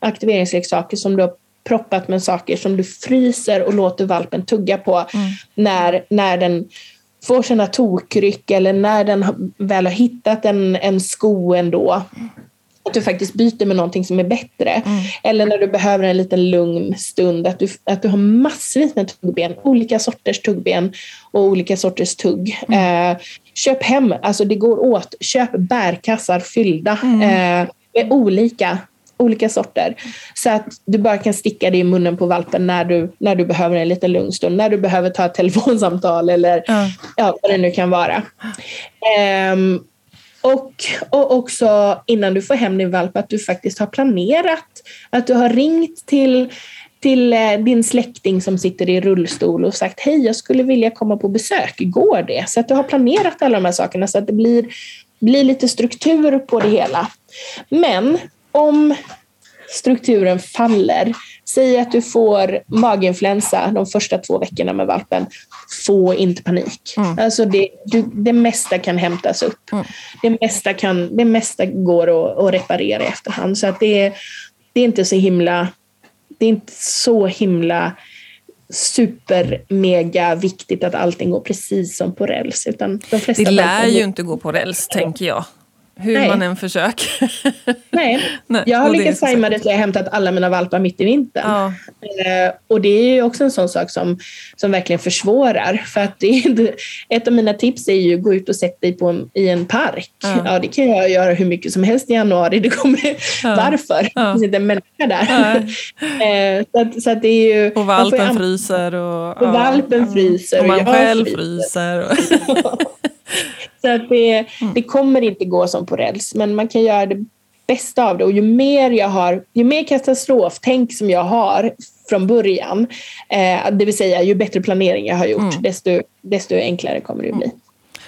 aktiveringsleksaker som du har proppat med saker som du fryser och låter valpen tugga på mm. när, när den får sina tokryck eller när den väl har hittat en, en sko ändå. Att du faktiskt byter med någonting som är bättre. Mm. Eller när du behöver en liten lugn stund, att du, att du har massvis med tuggben, olika sorters tuggben och olika sorters tugg. Mm. Eh, köp hem, alltså det går åt, köp bärkassar fyllda mm. eh, med olika olika sorter. Så att du bara kan sticka det i munnen på valpen när du, när du behöver en liten lugn stund, när du behöver ta ett telefonsamtal eller mm. ja, vad det nu kan vara. Um, och, och också innan du får hem din valp att du faktiskt har planerat, att du har ringt till till eh, din släkting som sitter i rullstol och sagt hej, jag skulle vilja komma på besök, går det? Så att du har planerat alla de här sakerna så att det blir, blir lite struktur på det hela. Men om strukturen faller, säg att du får maginfluensa de första två veckorna med valpen, få inte panik. Mm. Alltså det, du, det mesta kan hämtas upp. Mm. Det, mesta kan, det mesta går att, att reparera i efterhand. Så att det, det är inte så himla det är inte så himla super mega viktigt att allting går precis som på räls. Utan de flesta det lär ju inte gå på räls, tänker jag. Hur Nej. man än försöker. Nej. Nej. jag har lyckats tajma det till jag hämtat alla mina valpar mitt i vintern. Ja. Eh, och det är ju också en sån sak som, som verkligen försvårar. För att det, ett av mina tips är ju att gå ut och sätta dig på en, i en park. Ja. ja. det kan jag göra hur mycket som helst i januari. Det kommer, ja. Varför? Ja. Det finns inte en människa där. eh, så, att, så att det är ju, och valpen fryser. Och, och valpen fryser. Och man själv fryser. fryser. Så det, mm. det kommer inte gå som på räls, men man kan göra det bästa av det. Och ju mer, jag har, ju mer katastroftänk som jag har från början, eh, det vill säga ju bättre planering jag har gjort, mm. desto, desto enklare kommer det att bli.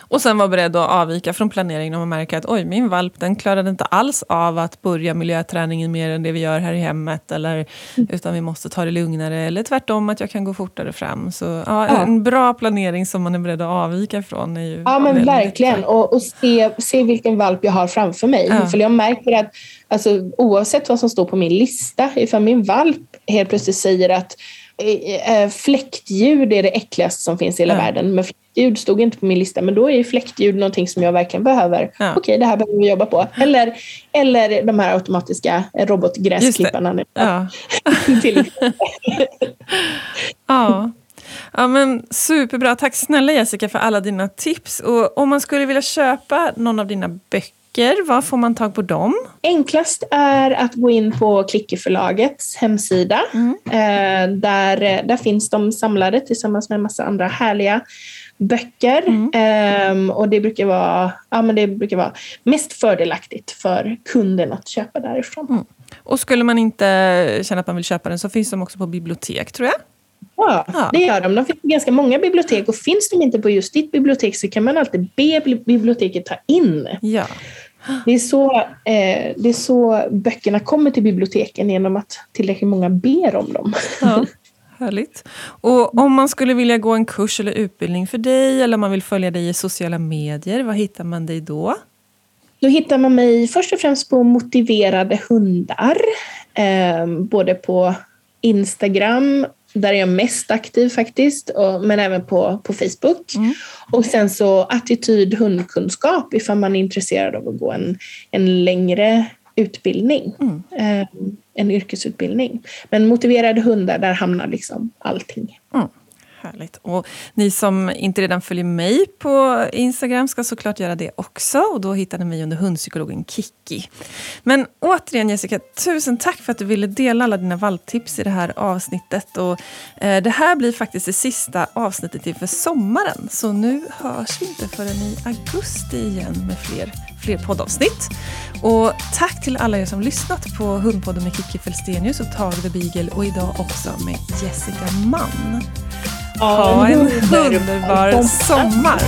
Och sen vara beredd att avvika från planeringen om man märker att oj, min valp den klarade inte alls av att börja miljöträningen mer än det vi gör här i hemmet. Eller, mm. Utan vi måste ta det lugnare. Eller tvärtom, att jag kan gå fortare fram. Så ja, ja. En bra planering som man är beredd att avvika från. Är ju ja, men verkligen. Och, och, se, se vilken valp jag har framför mig. Ja. För jag märker att alltså, oavsett vad som står på min lista, ifall min valp helt plötsligt säger att eh, eh, fläktljud är det äckligaste som finns i hela ja. världen. Men fläktljud stod inte på min lista, men då är fläktljud någonting som jag verkligen behöver. Ja. Okej, det här behöver vi jobba på. Eller, eller de här automatiska robotgräsklipparna. Ja. ja. Ja, men superbra. Tack snälla Jessica för alla dina tips. Och om man skulle vilja köpa någon av dina böcker böcker, var får man tag på dem? Enklast är att gå in på Klickeförlagets hemsida. Mm. Eh, där, där finns de samlade tillsammans med en massa andra härliga böcker. Mm. Eh, och det brukar, vara, ja, men det brukar vara mest fördelaktigt för kunden att köpa därifrån. Mm. Och skulle man inte känna att man vill köpa den så finns de också på bibliotek tror jag. Ja, ja, det gör de. De finns på ganska många bibliotek och finns de inte på just ditt bibliotek så kan man alltid be biblioteket ta in. Ja. Det är, så, eh, det är så böckerna kommer till biblioteken, genom att tillräckligt många ber om dem. Ja, härligt. Och om man skulle vilja gå en kurs eller utbildning för dig, eller om man vill följa dig i sociala medier, var hittar man dig då? Då hittar man mig först och främst på Motiverade hundar. Eh, både på Instagram där är jag mest aktiv faktiskt, och, men även på, på Facebook. Mm. Och sen så attityd hundkunskap ifall man är intresserad av att gå en, en längre utbildning. Mm. Eh, en yrkesutbildning. Men motiverade hundar, där hamnar liksom allting. Mm. Härligt. Och ni som inte redan följer mig på Instagram ska såklart göra det också. Och Då hittar ni mig under hundpsykologen Kiki. Men återigen Jessica, tusen tack för att du ville dela alla dina valptips i det här avsnittet. Och, eh, det här blir faktiskt det sista avsnittet inför sommaren. Så nu hörs vi inte förrän i augusti igen med fler, fler poddavsnitt. Och tack till alla er som lyssnat på Hundpodden med Kiki Felstenius och Tage the Beagle och idag också med Jessica Mann. Ha en underbar sommar!